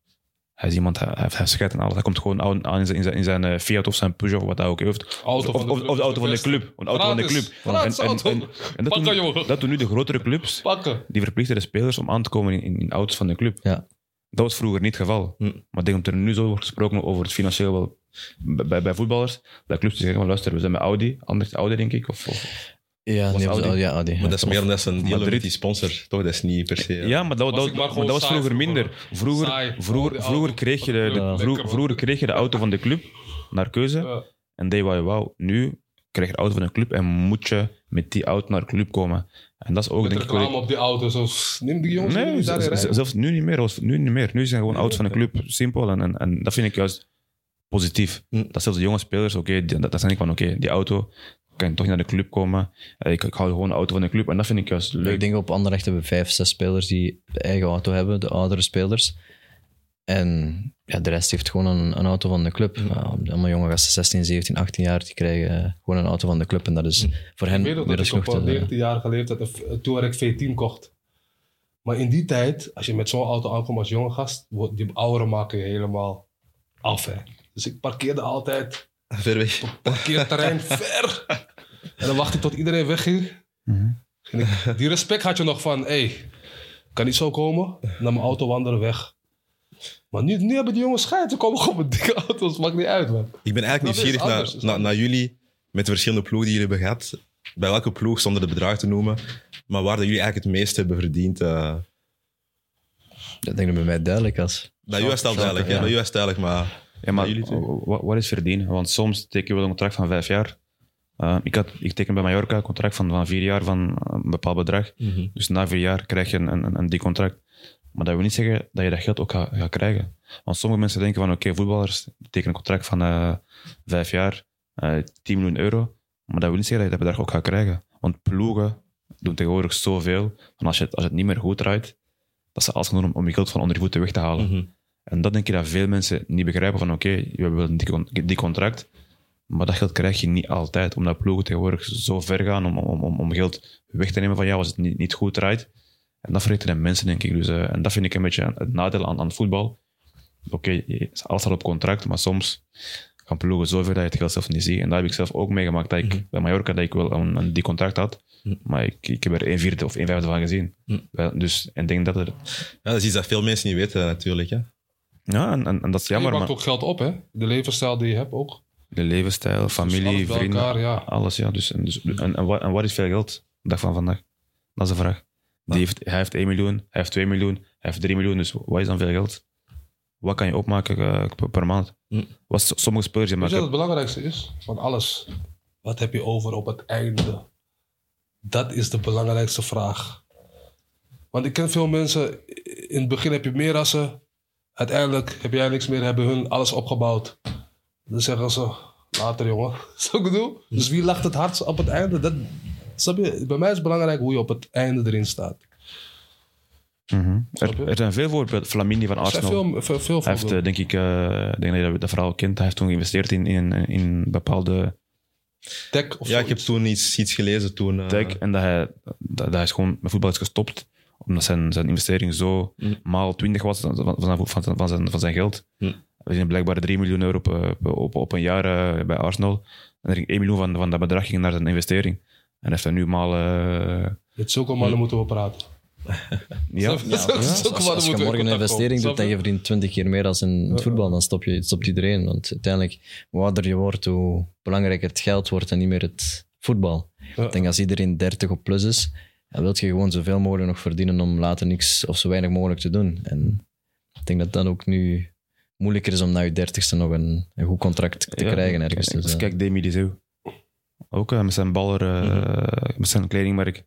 Hij is iemand, hij, hij heeft- hij scheidt en alles. Hij komt gewoon aan aan in zijn, in zijn, in zijn eh, Fiat of zijn Peugeot, of wat hij ook heeft. Auto of, van de of, club of de is auto van de club. Of de auto van de club. Gratis En, en, auto. en, en dat, Pakken, doen, dat doen nu de grotere clubs. Pakken. Die verplichten de spelers om aan te komen in, in, in auto's van de club. Ja. Dat was vroeger niet het geval. Hm. Maar ik denk dat er nu zo wordt gesproken over het financieel wel bij, bij, bij voetballers. Dat clubs die zeggen, van, luister, we zijn met Audi. Anders Audi, denk ik. Of, of, Ja, nee, Audi? Audi. Ja, Audi. Maar dat is meer ze een deal met die sponsor. Toch, dat is niet per se... Ja, maar dat, Was dat, maar maar dat was vroeger vroeger. minder. Vroeger, Saai. vroeger, vroeger, kreeg je de, van de de- club. vroeg- Lekker, man. vroeger kreeg je de auto van de club naar keuze Ja. en deed wat je wou. Nu krijg je de auto van de club en moet je met die auto naar de club komen. En dat is ook Met denk ik... op die auto. Zo, neem die jongens Nee, die zelfs nu niet meer. Nu niet meer. Nu zijn gewoon auto's van de club simpel en, en, en dat vind ik juist positief. Hm. Dat zelfs de jonge spelers, oké, dat, dat zijn ik van, oké, die auto kan toch niet naar de club komen. Eh, Ik, ik hou gewoon de auto van de club en dat vind ik juist leuk. Ik denk op Anderlecht hebben we vijf, zes spelers die de eigen auto hebben, de oudere spelers. En ja, de rest heeft gewoon een, een auto van de club. Allemaal jonge gasten, 16, 17, 18 jaar, die krijgen eh, gewoon een auto van de club. En dat is voor hen Ik weet nog dat ik op genoeg. een te- 19-jarige leeftijd een v- Touareg V10 kocht. Maar in die tijd, als je met zo'n auto aankomt als jonge gast, wordt die ouderen maken je helemaal af. Hè. Dus ik parkeerde altijd Ver weg. parkeerterrein ver. En dan wachtte ik tot iedereen wegging. Ik- die respect had je nog van, hé, hey, kan niet zo komen. Naar mijn auto wandelen weg. Maar nu, nu hebben die jongens scheid. Ze komen gewoon met dikke auto's. Maakt niet uit, man. Ik ben eigenlijk is nieuwsgierig naar, is naar, naar jullie, met de verschillende ploegen die jullie hebben gehad. Bij welke ploeg, zonder de bedrag te noemen, maar waar dat jullie eigenlijk het meest hebben verdiend. eh Dat denk ik bij mij duidelijk als. bij u was het al duidelijk, ja. bij het duidelijk, maar... Ja, maar wat, is verdienen? Want soms teken je wel een contract van vijf jaar. Eh, ik, had, ik teken bij Mallorca een contract van, van vier jaar van een bepaald bedrag. Mhm. Dus na vier jaar krijg je een, een, een dik contract. Maar dat wil niet zeggen dat je dat geld ook gaat, gaat krijgen. Want sommige mensen denken van oké, voetballers tekenen een contract van eh, vijf jaar, eh 10 miljoen euro. Maar dat wil niet zeggen dat je dat bedrag ook gaat krijgen. Want ploegen doen tegenwoordig zoveel. Van als, je, het- als het niet meer goed draait, dat ze alles doen om, om je geld van onder je voeten weg te halen. Mhm. En dat denk ik dat veel mensen niet begrijpen van oké, we hebben con- dik contract, maar dat geld krijg je niet altijd, omdat ploegen tegenwoordig zo ver gaan om, om, om, om geld weg te nemen van jou als het niet, niet goed draait. En dat verrichten de mensen, denk ik. Dus, eh, en dat vind ik een beetje het nadeel aan, aan voetbal. Oké, je- alles staat op contract, maar soms gaan ploegen zo ver dat je het geld zelf niet ziet. En dat heb ik zelf ook meegemaakt, dat ik Mhm. bij Mallorca dat ik wel een, een dik contract had, Mhm. maar ik, ik heb er een vierde of een vijfde van gezien. Mhm. Dus en ik denk dat er... Ja, dat is iets dat veel mensen niet weten natuurlijk. Hè? Ja, en, en, en dat is Je jammer, pakt maar... ook geld op, hè? De levensstijl die je hebt ook. De levensstijl, familie, alles vrienden, elkaar, ja. alles. Ja. Dus, en, dus, en, en, wat, en wat is veel geld? De dag van vandaag. Dat is de vraag. Die heeft, hij heeft 1 miljoen, hij heeft 2 miljoen, hij heeft 3 miljoen. Dus wat is dan veel geld? Wat kan je opmaken eh, per- maand? Hm. Wat sommige Weet je wat maken... het belangrijkste is? Van alles. Wat heb je over op het einde? Dat is de belangrijkste vraag. Want ik ken veel mensen, in het begin heb je meer rassen. Uiteindelijk heb jij niks meer, hebben hun alles opgebouwd. Dan zeggen ze, later jongen. Zo ik? Dus wie lacht het hardst op het einde? Dat, snap je? Bij mij is het belangrijk hoe je op het einde erin staat. Mhm. Er, er zijn veel voorbeelden. Flamini van Arsenal. veel, veel, veel Hij heeft, denk ik, eh, ik denk dat je dat verhaal kent. Hij heeft toen geïnvesteerd in, in, in bepaalde Tech of Ja, ik heb toen iets, iets gelezen toen. eh, tech. En dat hij, dat, dat hij is gewoon met voetbal is gestopt. Omdat zijn, zijn investering zo Hm. maal 20 was van, van, zijn, van, zijn, van, zijn, van zijn geld. Hm. We zien blijkbaar 3 miljoen euro op, op, op een jaar eh, bij Arsenal. En er ging 1 miljoen van, van dat bedrag ging naar zijn investering. En hij heeft dat nu maal... eh, Met zulke mannen moeten we praten. ja, je? Zulke Als, als je morgen een investering doet en je verdient 20 keer meer als in het voetbal, dan stop je, stopt iedereen. Want uiteindelijk, hoe ouder je wordt, hoe belangrijker het geld wordt en niet meer het voetbal. Ja. Ik denk als iedereen 30 op plus is, dan wil je gewoon zoveel mogelijk nog verdienen om later niks of zo weinig mogelijk te doen. En ik denk dat dat ook nu moeilijker is om na je dertigste nog een, een goed contract te Ja, krijgen ergens. Kijk, Dus, eh, kijk Demi Liseu. Ook eh, met zijn baller, eh, met zijn kledingmerk. Hij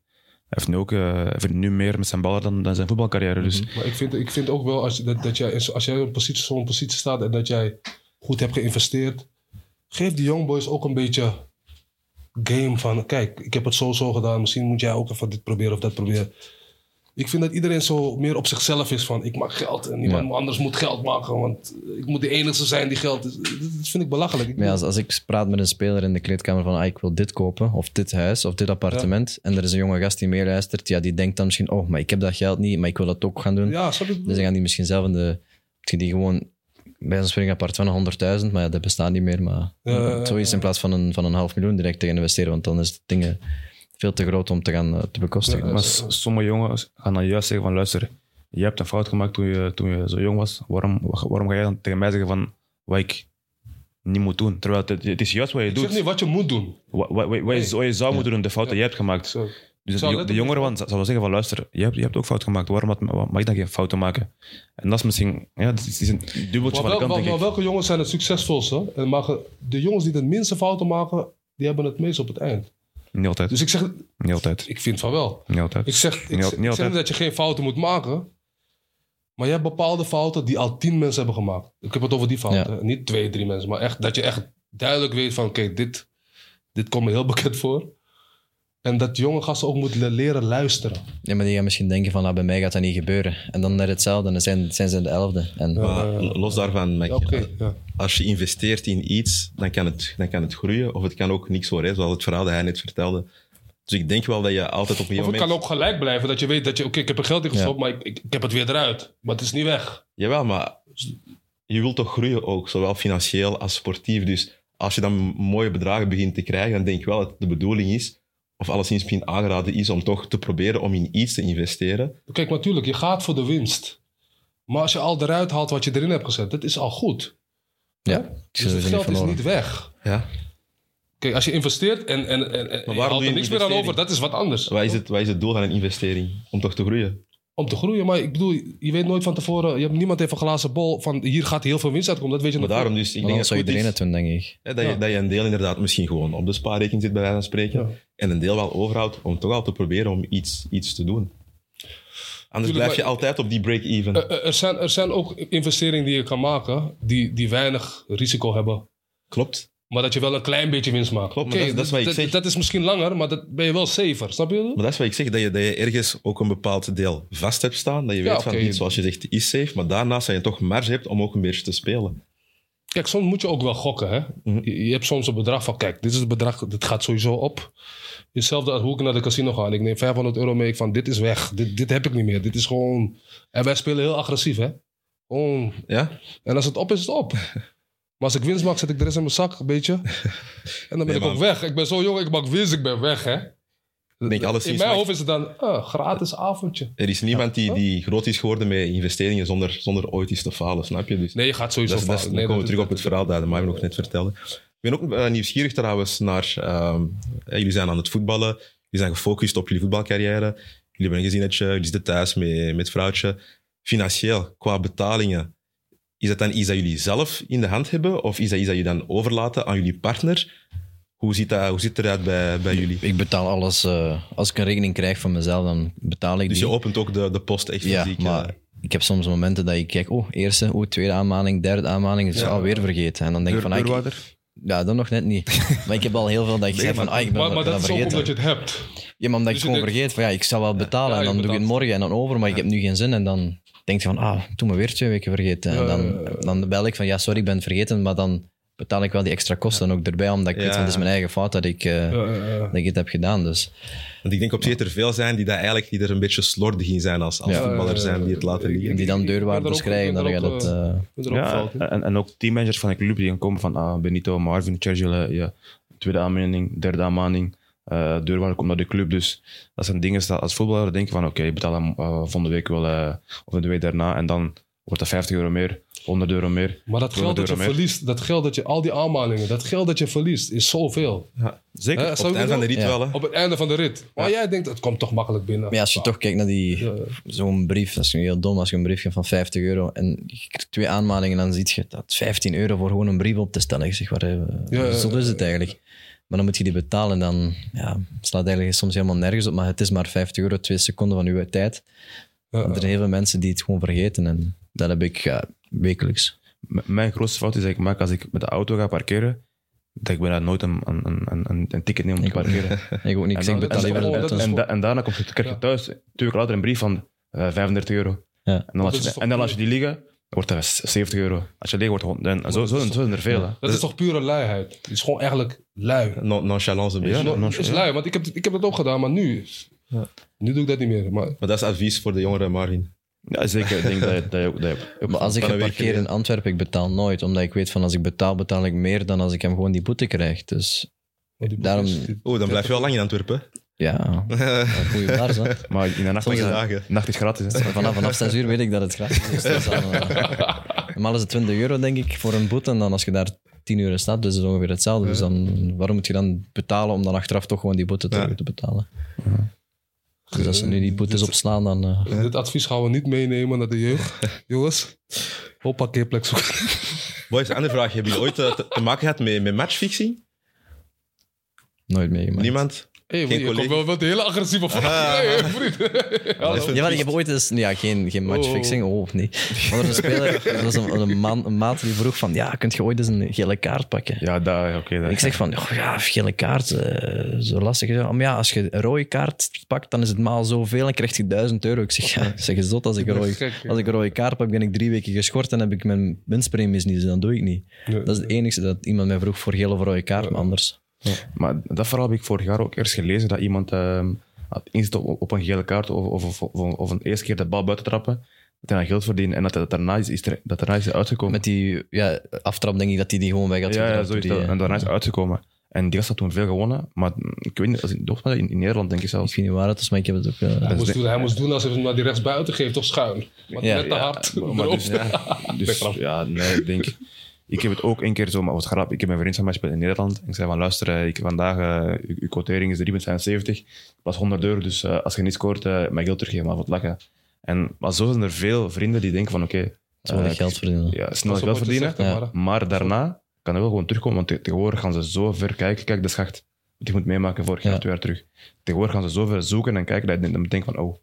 heeft nu ook eh, verdient nu meer met zijn baller dan, dan zijn voetbalcarrière. Dus Maar ik vind, ik vind ook wel, als, je- dat, dat jij, als jij in een positie, zo'n positie staat en dat jij goed hebt geïnvesteerd, geef die youngboys ook een beetje game van, kijk, ik heb het zo zo gedaan, misschien moet jij ook even dit proberen of dat proberen. Ik vind dat iedereen zo meer op zichzelf is van, ik maak geld en niemand Ja. anders moet geld maken, want ik moet de enige zijn die geld is. Dat vind ik belachelijk. Ik ja, als, als ik praat met een speler in de kleedkamer van ah, ik wil dit kopen, of dit huis, of dit appartement, en er is een jonge gast die meeluistert, ja, die denkt dan misschien, oh, maar ik heb dat geld niet, maar ik wil dat ook gaan doen. ja? Dus dan gaan die misschien zelf in de... die gewoon bij zo'n springen appartement van 100.000, maar ja, dat bestaat niet meer. Maar ja, zoiets in plaats van een, van een half miljoen direct te gaan investeren, want dan is het dingen veel te groot om te gaan eh, te bekostigen. Ja, Maar s- sommige jongens gaan dan juist zeggen van luister, je hebt een fout gemaakt toen je, toen je zo jong was. Waarom, wa- waarom ga jij dan tegen mij zeggen van wat ik niet moet doen? Terwijl het, het is juist wat je Ik zeg doet. niet wat je moet doen. Wat, wat, wat, wat je, wat je zou moeten doen, de fout die je hebt gemaakt. Zo. Dus Zou de, de jongeren niet- van, zouden zeggen van luister, je hebt, je hebt ook fout gemaakt. Waarom had- mag ik dan geen fouten maken? En dat is misschien ja, dat is, is een dubbeltje Maar, van de wel- kant, wel- denk maar ik. welke jongens zijn het succesvolste? En maken, de jongens die de minste fouten maken, die hebben het meest op het eind. Niet altijd. Dus ik zeg, Niet altijd. ik vind van wel. Niet altijd. Ik zeg, ik, Niet ik zeg altijd. niet dat je geen fouten moet maken. Maar je hebt bepaalde fouten die al tien mensen hebben gemaakt. Ik heb het over die fouten. Niet twee, drie mensen. Maar echt dat je echt duidelijk weet van... Oké, dit, dit komt me heel bekend voor. En dat jonge gasten ook moeten leren luisteren. Ja, maar die gaan misschien denken van, ah, bij mij gaat dat niet gebeuren. En dan net hetzelfde, dan zijn, zijn ze de elfde. En Maar Eh, los daarvan, Mac, Ja, Oké, ja. als je investeert in iets, dan kan, het, dan kan het groeien. Of het kan ook niks worden, zoals het verhaal dat hij net vertelde. Dus ik denk wel dat je altijd op een Of gegeven het moment... kan ook gelijk blijven. Dat je weet dat je... Oké, ik heb er geld in gestopt, maar ik, ik, ik heb het weer eruit. Maar het is niet weg. Jawel, maar je wilt toch groeien ook, zowel financieel als sportief. Dus als je dan mooie bedragen begint te krijgen, dan denk ik wel dat het de bedoeling is, of alleszins misschien aangeraden is, om toch te proberen om in iets te investeren. Kijk, natuurlijk, je gaat voor de winst. Maar als je al eruit haalt wat je erin hebt gezet, dat is al goed. ja, Dus het niet geld is niet weg. Ja. Kijk, als je investeert en, en, en, en je er niks meer aan over, dat is wat anders. Wat is, het, wat is het doel van een investering? Om toch te groeien? Om te groeien, maar ik bedoel, je weet nooit van tevoren, je hebt, niemand heeft een glazen bol van hier gaat heel veel winst uitkomen, dat weet je Maar nog daarom dus, ik Maar denk dat zou iedereen het doen, denk ik. hè, dat, je, dat je een deel inderdaad misschien gewoon op de spaarrekening zit, bij wijze van spreken, Ja. en een deel wel overhoudt om toch al te proberen om iets, iets te doen. Anders blijf je altijd op die break-even. Eh, Er zijn, er zijn ook investeringen die je kan maken die, die weinig risico hebben. Klopt. Maar dat je wel een klein beetje winst maakt. Oké, dat is- dat dat, dat misschien langer, maar dat ben je wel safer. Snap je? Maar dat is wat ik zeg, dat je, dat je ergens ook een bepaald deel vast hebt staan. Dat je Ja, weet van, dit, zoals je zegt, is safe. Maar daarnaast dat je toch marge hebt om ook een beetje te spelen. Kijk, soms moet je ook wel gokken. Hè? Mhm. je, je hebt soms een bedrag van, kijk, dit is het bedrag, dit gaat sowieso op. Hetzelfde als hoe ik naar de casino ga. En ik neem 500 euro mee. Ik van, dit is weg. Dit, dit heb ik niet meer. Dit is gewoon... En wij spelen heel agressief, hè. Gewoon... Ja? En als het op is, is het op. Maar als ik winst maak, zet ik de rest in mijn zak, een beetje. En dan ben Nee, ik ook weg. Ik ben zo jong, ik maak winst, ik ben weg, hè. In mijn hoofd is het dan, ah, gratis avondje. Er is niemand die, die groot is geworden met investeringen zonder, zonder ooit iets te falen, snap je? Dus Nee, je gaat sowieso dat is, dat is, fout. dan Nee, komen we dat- terug op het verhaal dat de Maim nog net vertelde. Ik ben ook eh, nieuwsgierig trouwens naar... ehm, eh, jullie zijn aan het voetballen. Jullie zijn gefocust op jullie voetbalcarrière. Jullie hebben een gezinnetje. Jullie zitten thuis met, met vrouwtje. Financieel, qua betalingen, is dat dan iets dat jullie zelf in de hand hebben? Of is dat iets dat je dan overlaten aan jullie partner? Hoe ziet, dat, hoe ziet het eruit bij, bij jullie? Ik betaal alles. eh, als ik een rekening krijg van mezelf, dan betaal ik Dus die. je opent ook de, de post echt ja, fysiek. maar ik heb soms momenten dat ik kijk, oh, eerste, oh, tweede aanmaning, derde aanmaning, het is Ja. alweer vergeten. En dan denk ik van, ah, ik, ja, dat nog net niet. maar ik heb al heel veel dat ik zeg van, ah, ik ben Maar, maar ben dat is ook vergeten. omdat je het hebt. Ja, maar omdat Dus ik je gewoon denkt- vergeet van, ja, ik zal wel betalen Ja, en dan doe ik het morgen en dan over, maar ik heb nu geen zin. En dan denk je van, ah, toen me weer twee weken vergeten. En dan, dan bel ik van, ja, sorry, ik ben het vergeten, maar dan betaal ik wel die extra kosten ook erbij, omdat ik weet het is mijn eigen fout dat ik, eh, dat ik het heb gedaan. Dus Want ik denk op zich dat er veel zijn die, dat eigenlijk, die er een beetje slordig in zijn als, als Ja. voetballer zijn, die het laten liggen. die dan deurwaarders er krijgen, dan gaat er het... eh, er Ja, en, en ook teammanagers van de club die gaan komen van ah, Benito, Marvin, eh, ja, tweede aanmaning, derde aanmaning, uh, deurwaarder komt naar de club. Dus dat zijn dingen dat als voetballer denk je van oké, ik betaal hem uh, volgende week wel, uh, of de week daarna, en dan wordt dat 50 euro meer, 100 euro meer. Maar dat geld dat je 200 euro meer. verliest, dat geld dat je, al die aanmalingen, dat geld dat je verliest, is zoveel. Zeker. Hè, Op het je eind van de rit Ja. wel, hè. Op het einde van de rit. Maar jij denkt, het komt toch makkelijk binnen. Maar ja, als je toch kijkt naar die, Ja. zo'n brief, dat is nu heel dom als je een brief hebt van 50 euro en je krijgt twee aanmaningen, dan zie je dat 15 euro voor gewoon een brief op te stellen. Ik zeg, waar, eh, Ja, ja, zo is het ja, eigenlijk. Maar dan moet je die betalen en dan ja, het slaat eigenlijk soms helemaal nergens op, maar het is maar 50 euro, twee seconden van uw tijd. Ja, Er zijn heel veel mensen die het gewoon vergeten en dat heb ik ja, wekelijks. M- Mijn grootste fout is dat ik maak als ik met de auto ga parkeren, dat ik bijna nooit een, een, een, een, een ticket neem om te parkeren. Ik ook niet, ik zeg, betaal liever En, da- en daarna kom je, krijg je thuis twee weken later een brief van eh, 35 euro. Ja. En, dan laat je, en dan laat je die liggen, wordt dat 70 euro. Als je leeg wordt, dan, zo, zo, zo zijn er veel. hè. Dat is toch pure luiheid? Het is gewoon eigenlijk lui. Non- Nonchalance een beetje. Ja, non- Het is ja. lui, want ik heb, ik heb dat ook gedaan, maar nu... Nu doe ik dat niet meer. Maar Maar dat is advies voor de jongere Marvin. Ja, zeker. Ik denk dat je, dat je, dat je Maar als ik ga parkeren in. Antwerpen, ik betaal nooit. Omdat ik weet van als ik betaal, betaal ik meer dan als ik hem gewoon die boete krijg. Dus die Daarom- Oh, dan blijf je wel lang in Antwerpen. Ja, een goede baars. hè. Maar in de nacht, Soms is, dagen. nacht is gratis. Hè. Vanaf, vanaf 6 uur weet ik dat het gratis is. Dus eh, normaal is het 20 euro, denk ik, voor een boete. En dan als je daar 10 uur staat, dus is het ongeveer hetzelfde. Dus dan, waarom moet je dan betalen om dan achteraf toch gewoon die boete terug Ja. te betalen? Dus als ze nu die boetes opslaan, dan... eh, Dit advies gaan we niet meenemen naar de jeugd. Jongens, op parkeerplek zoeken. Boys, een andere vraag. Hebben jullie ooit eh, te, te maken gehad met, met matchfixing? nooit meegemaakt. Niemand? Hey, Geen je komt wel wat een hele agressieve vraag. Ah. Vriend. Ja, maar ik heb ooit eens... Ja, geen, geen matchfixing. Oh, nee. Maar er is een speler, er was een, een, man, een maat die vroeg van... Ja, kunt je ooit eens een gele kaart pakken? Ja, dat, oké. ik zeg van, oh ja, gele kaart, eh, zo lastig. Zeg, Maar ja, als je een rode kaart pakt, dan is het maal zoveel en krijg je 1000 euro. Ik zeg, ja, zeg eens zot, als ik, een rode, als ik een rode kaart pak, ben ik drie weken geschort en heb ik mijn winstpremies niet, dus dat doe ik niet. Nee. Dat is het enige dat iemand mij vroeg voor gele of rode kaart, maar anders. Maar dat verhaal heb ik vorig jaar ook eerst gelezen, dat iemand ehm had inzet op, op een gele kaart of, of, of, of, een eerste keer de bal buiten trappen, dat hij dan geld verdiende en dat dat daarna is, is, er- dat daarna is uitgekomen. Met die ja, aftrap denk ik dat hij die gewoon weg had ja, ja, getrapt zo is door dat. die, En daarna is het uitgekomen. En die gast had toen veel gewonnen, maar ik weet niet, als in, in, in Nederland denk ik Ik zelfs. weet niet waar het is, maar ik heb het ook... eh, Hij is moest, de- doen, hij moest doen als hij hem naar die rechtsbuiten geeft, toch schuin. Maar Ja. net te hard. Ja, maar dus, ja, dus, ja, nee, ik denk... Ik heb het ook een keer zo, maar wat grap. Ik heb mijn vriend van mij speelt in Nederland. En ik zei van, luister, eh, ik, vandaag, eh, uw, quotering is 3,75. Ik was 100 euro, dus eh, als je niet scoort, eh mijn geld teruggeven, maar wat lachen. En, maar zo zijn er veel vrienden die denken van, oké... Zo wat eh, geld verdienen. Ja, snel geld verdienen. zegt, Ja. Tamara. Maar daarna kan hij wel gewoon terugkomen, want te- tegenwoordig gaan ze zo ver kijken. Kijk, de schacht, wat ik moet meemaken vorig jaar, Ja. twee jaar terug. Tegenwoordig gaan ze zo ver zoeken en kijken dat je dan denkt van, oh,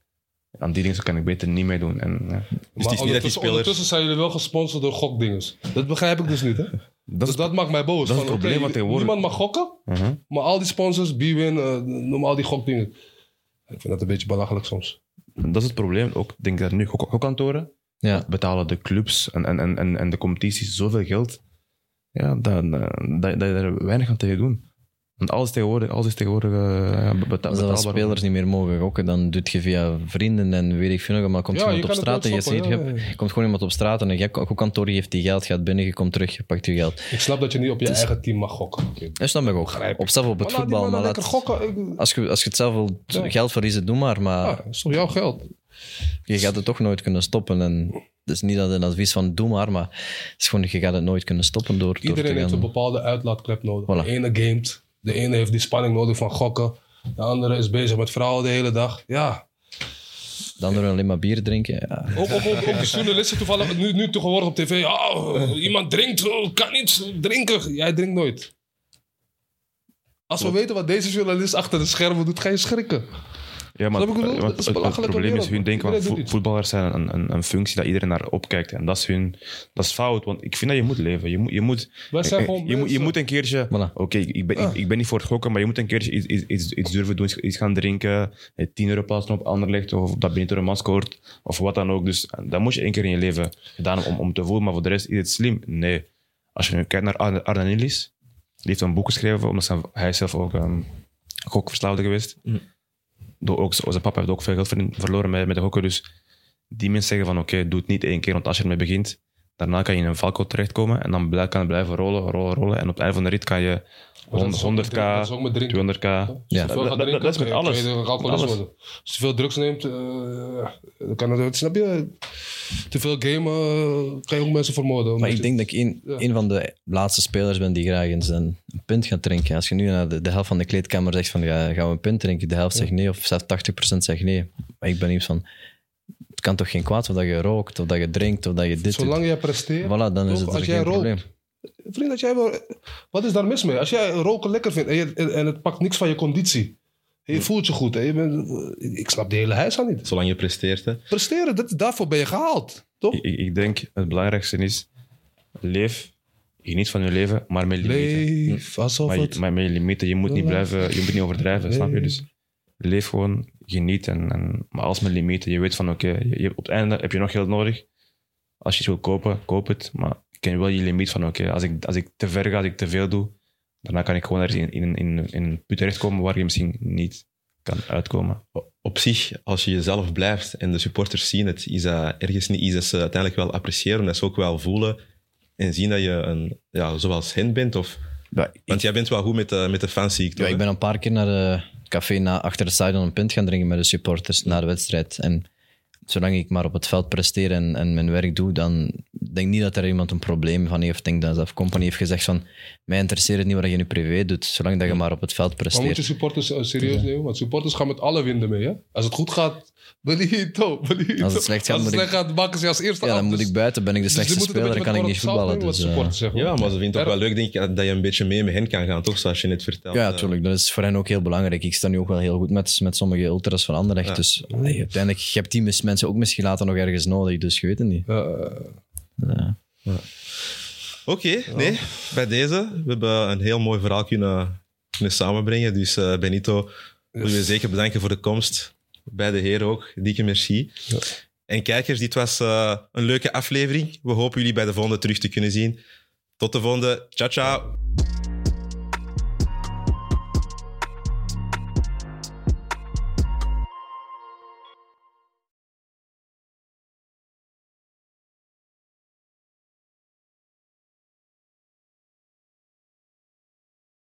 aan die dingen kan ik beter niet meedoen. En, ja. Dus Maar is niet dat die ondertussen, spelers... ondertussen zijn jullie wel gesponsord door gokdinges. Dat begrijp ik dus niet, hè? Dat Dus dat maakt mij boos. dat is Van, het probleem wat tegenwoordig- Niemand mag gokken, Mhm. maar al die sponsors, B-Win, eh, noem al die gokdingen. Ik vind dat een beetje belachelijk soms. Dat is het probleem. Ook, ik denk dat nu gok- gokkantoren Ja. betalen de clubs en, en, en, en, en de competities zoveel geld. Ja, dat, dat, dat, dat je er weinig aan tegen doen. Want alles tegenwoordig, alles is tegenwoordig eh, beta- Als dat betaalbaar. als spelers niet meer mogen gokken, dan doet je via vrienden en weet ik veel nog, maar komt Ja, iemand op straat en je ziet, ja, ja. hebt- komt gewoon iemand op straat en een gokkantoor geeft die geld, gaat binnen, je komt terug, je pakt je geld. Ik snap dat je niet op je eigen team mag gokken. Dat snap ik ook. Begrijp ik. Op zelf op het Maar voetbal, maar lekker laat, gokken. Als, je, als je het zelf wil Ja. geld verliezen, doe maar. Maar Ja, dat is toch jouw geld? Je gaat het toch nooit kunnen stoppen. En het is niet dat een advies van doe maar, maar het is gewoon, je gaat het nooit kunnen stoppen door, door Iedereen te heeft een bepaalde uitlaatklep nodig. Voilà. De ene gamet, de ene heeft die spanning nodig van gokken. De andere is bezig met vrouwen de hele dag. Ja, De anderen alleen maar bier drinken. Ja. Ook, ook, ook, ook de journalisten toevallig, nu, nu tegenwoordig op tv. Oh, iemand drinkt, oh, kan niet drinken. Jij drinkt nooit. Als we weten wat deze journalist achter de schermen doet, ga je schrikken. Ja, maar bedoel? het, Dat is een het- probleem is, hun denken van vo- voetballers zijn een, een, een functie dat iedereen naar opkijkt. En dat is, hun, dat is fout, want ik vind dat je moet leven. Je moet, je moet, Wij zijn je, moet, je moet een keertje... Voilà. Oké, ik, ben, ik, ik ben niet voor het gokken, maar je moet een keertje iets, iets, iets, iets durven doen. Iets gaan drinken, eh, 10 euro plaatsen op Anderlecht, of dat Benito een scoort, of wat dan ook. Dus eh, dat moet je één keer in je leven gedaan om, om te voelen. Maar voor de rest, is het slim? Nee. Als je nu kijkt naar Arne Nielis, die heeft een boek geschreven, omdat hij zelf ook um, gokverslaafde geweest. Door ook, zijn papa heeft ook veel geld verloren met, met de gokken. Dus die mensen zeggen van oké, doe het niet één keer, want als je ermee begint, daarna kan je in een valko terechtkomen en dan kan het blijven rollen, rollen, rollen. En op het einde van de rit kan je Maar dat is ook met 100k, drinken, dat is ook met drinken. 200k. Ja. Dat- gaat dat- drinken, dat is met alles. kan je alcoholist Alles. worden. Als je veel drugs neemt, eh, dan kan het, snap je? Te veel gamen, eh, kan je ook mensen vermoorden. Maar ik je- denk dat ik een, Ja. een van de laatste spelers ben die graag eens een, een pint gaat drinken. Als je nu naar de, de helft van de kleedkamer zegt van ja, gaan we een pint drinken, de helft zegt nee of zelfs 80% zegt nee. Maar ik ben niet van, het kan toch geen kwaad of dat je rookt of dat je drinkt of dat je dit Zolang doet. jij presteert, Voilà, dan is het als jij geen rookt, probleem. Vriend, als jij wil, wat is daar mis mee? Als jij roken lekker vindt en, je, en, en het pakt niks van je conditie. En je voelt je goed. Je bent, ik snap die hele huis aan niet. Zolang je presteert. Hè. Presteren, dat, daarvoor ben je gehaald. Toch? Ik, ik denk het belangrijkste is, leef, geniet van je leven, maar met limieten. Leef alsof Maar, het... maar met je limieten, je moet niet blijven, je moet niet overdrijven, snap je? Dus leef gewoon, geniet, en, en, maar als met limieten. Je weet van, oké, op het einde heb je nog geld nodig. Als je iets wil kopen, koop het, maar ken wel je limiet van, oké, als, ik, als ik te ver ga, als ik te veel doe, daarna kan ik gewoon ergens in, in, in, in een put terechtkomen waar je misschien niet kan uitkomen. Op zich, als je jezelf blijft en de supporters zien het, is dat ergens niet iets dat ze uiteindelijk wel appreciëren. Dat ze ook wel voelen en zien dat je een, ja, zoals hen bent. Of, Ja, ik, want jij bent wel goed met de, met de fans, zie ik ja, toch, ik hè? ben een paar keer naar de café na, achter het stadion een pint gaan drinken met de supporters na de wedstrijd. En zolang ik maar op het veld presteer en, en mijn werk doe, dan denk ik niet dat er iemand een probleem van heeft. Ik denk dat zelf Company heeft gezegd van, mij interesseert het niet wat je nu privé doet, zolang dat je maar op het veld Maar moet je presteert. supporters eh, serieus nemen? Want supporters gaan met alle winden mee. Hè? Als het goed gaat, Benito, Benito. Als het slecht gaat, Als het slecht gaat, maken ze als eerste Ja, af. dan moet Dus- ik buiten, ben ik de dus slechtste speler, dan kan ik niet voetballen. Dus, eh. Ja, maar ze vinden het ook wel leuk, denk ik, dat je een beetje mee met hen kan gaan, toch? Zoals je net vertelt. Ja, Eh, natuurlijk. Dat is voor hen ook heel belangrijk. Ik sta nu ook wel heel goed met, met sommige ultras van Anderlecht. Ja. Dus uiteindelijk, je hebt die mis- mensen ook misschien later nog ergens nodig. Dus je weet het niet. Eh, Ja. Oké, nee, bij deze. We hebben een heel mooi verhaal kunnen, kunnen samenbrengen. Dus eh, Benito, wil je zeker bedanken voor de komst. Bij de heren ook. Dikke merci. Ja. En kijkers, dit was eh, een leuke aflevering. We hopen jullie bij de volgende terug te kunnen zien. Tot de volgende. Ciao, ciao.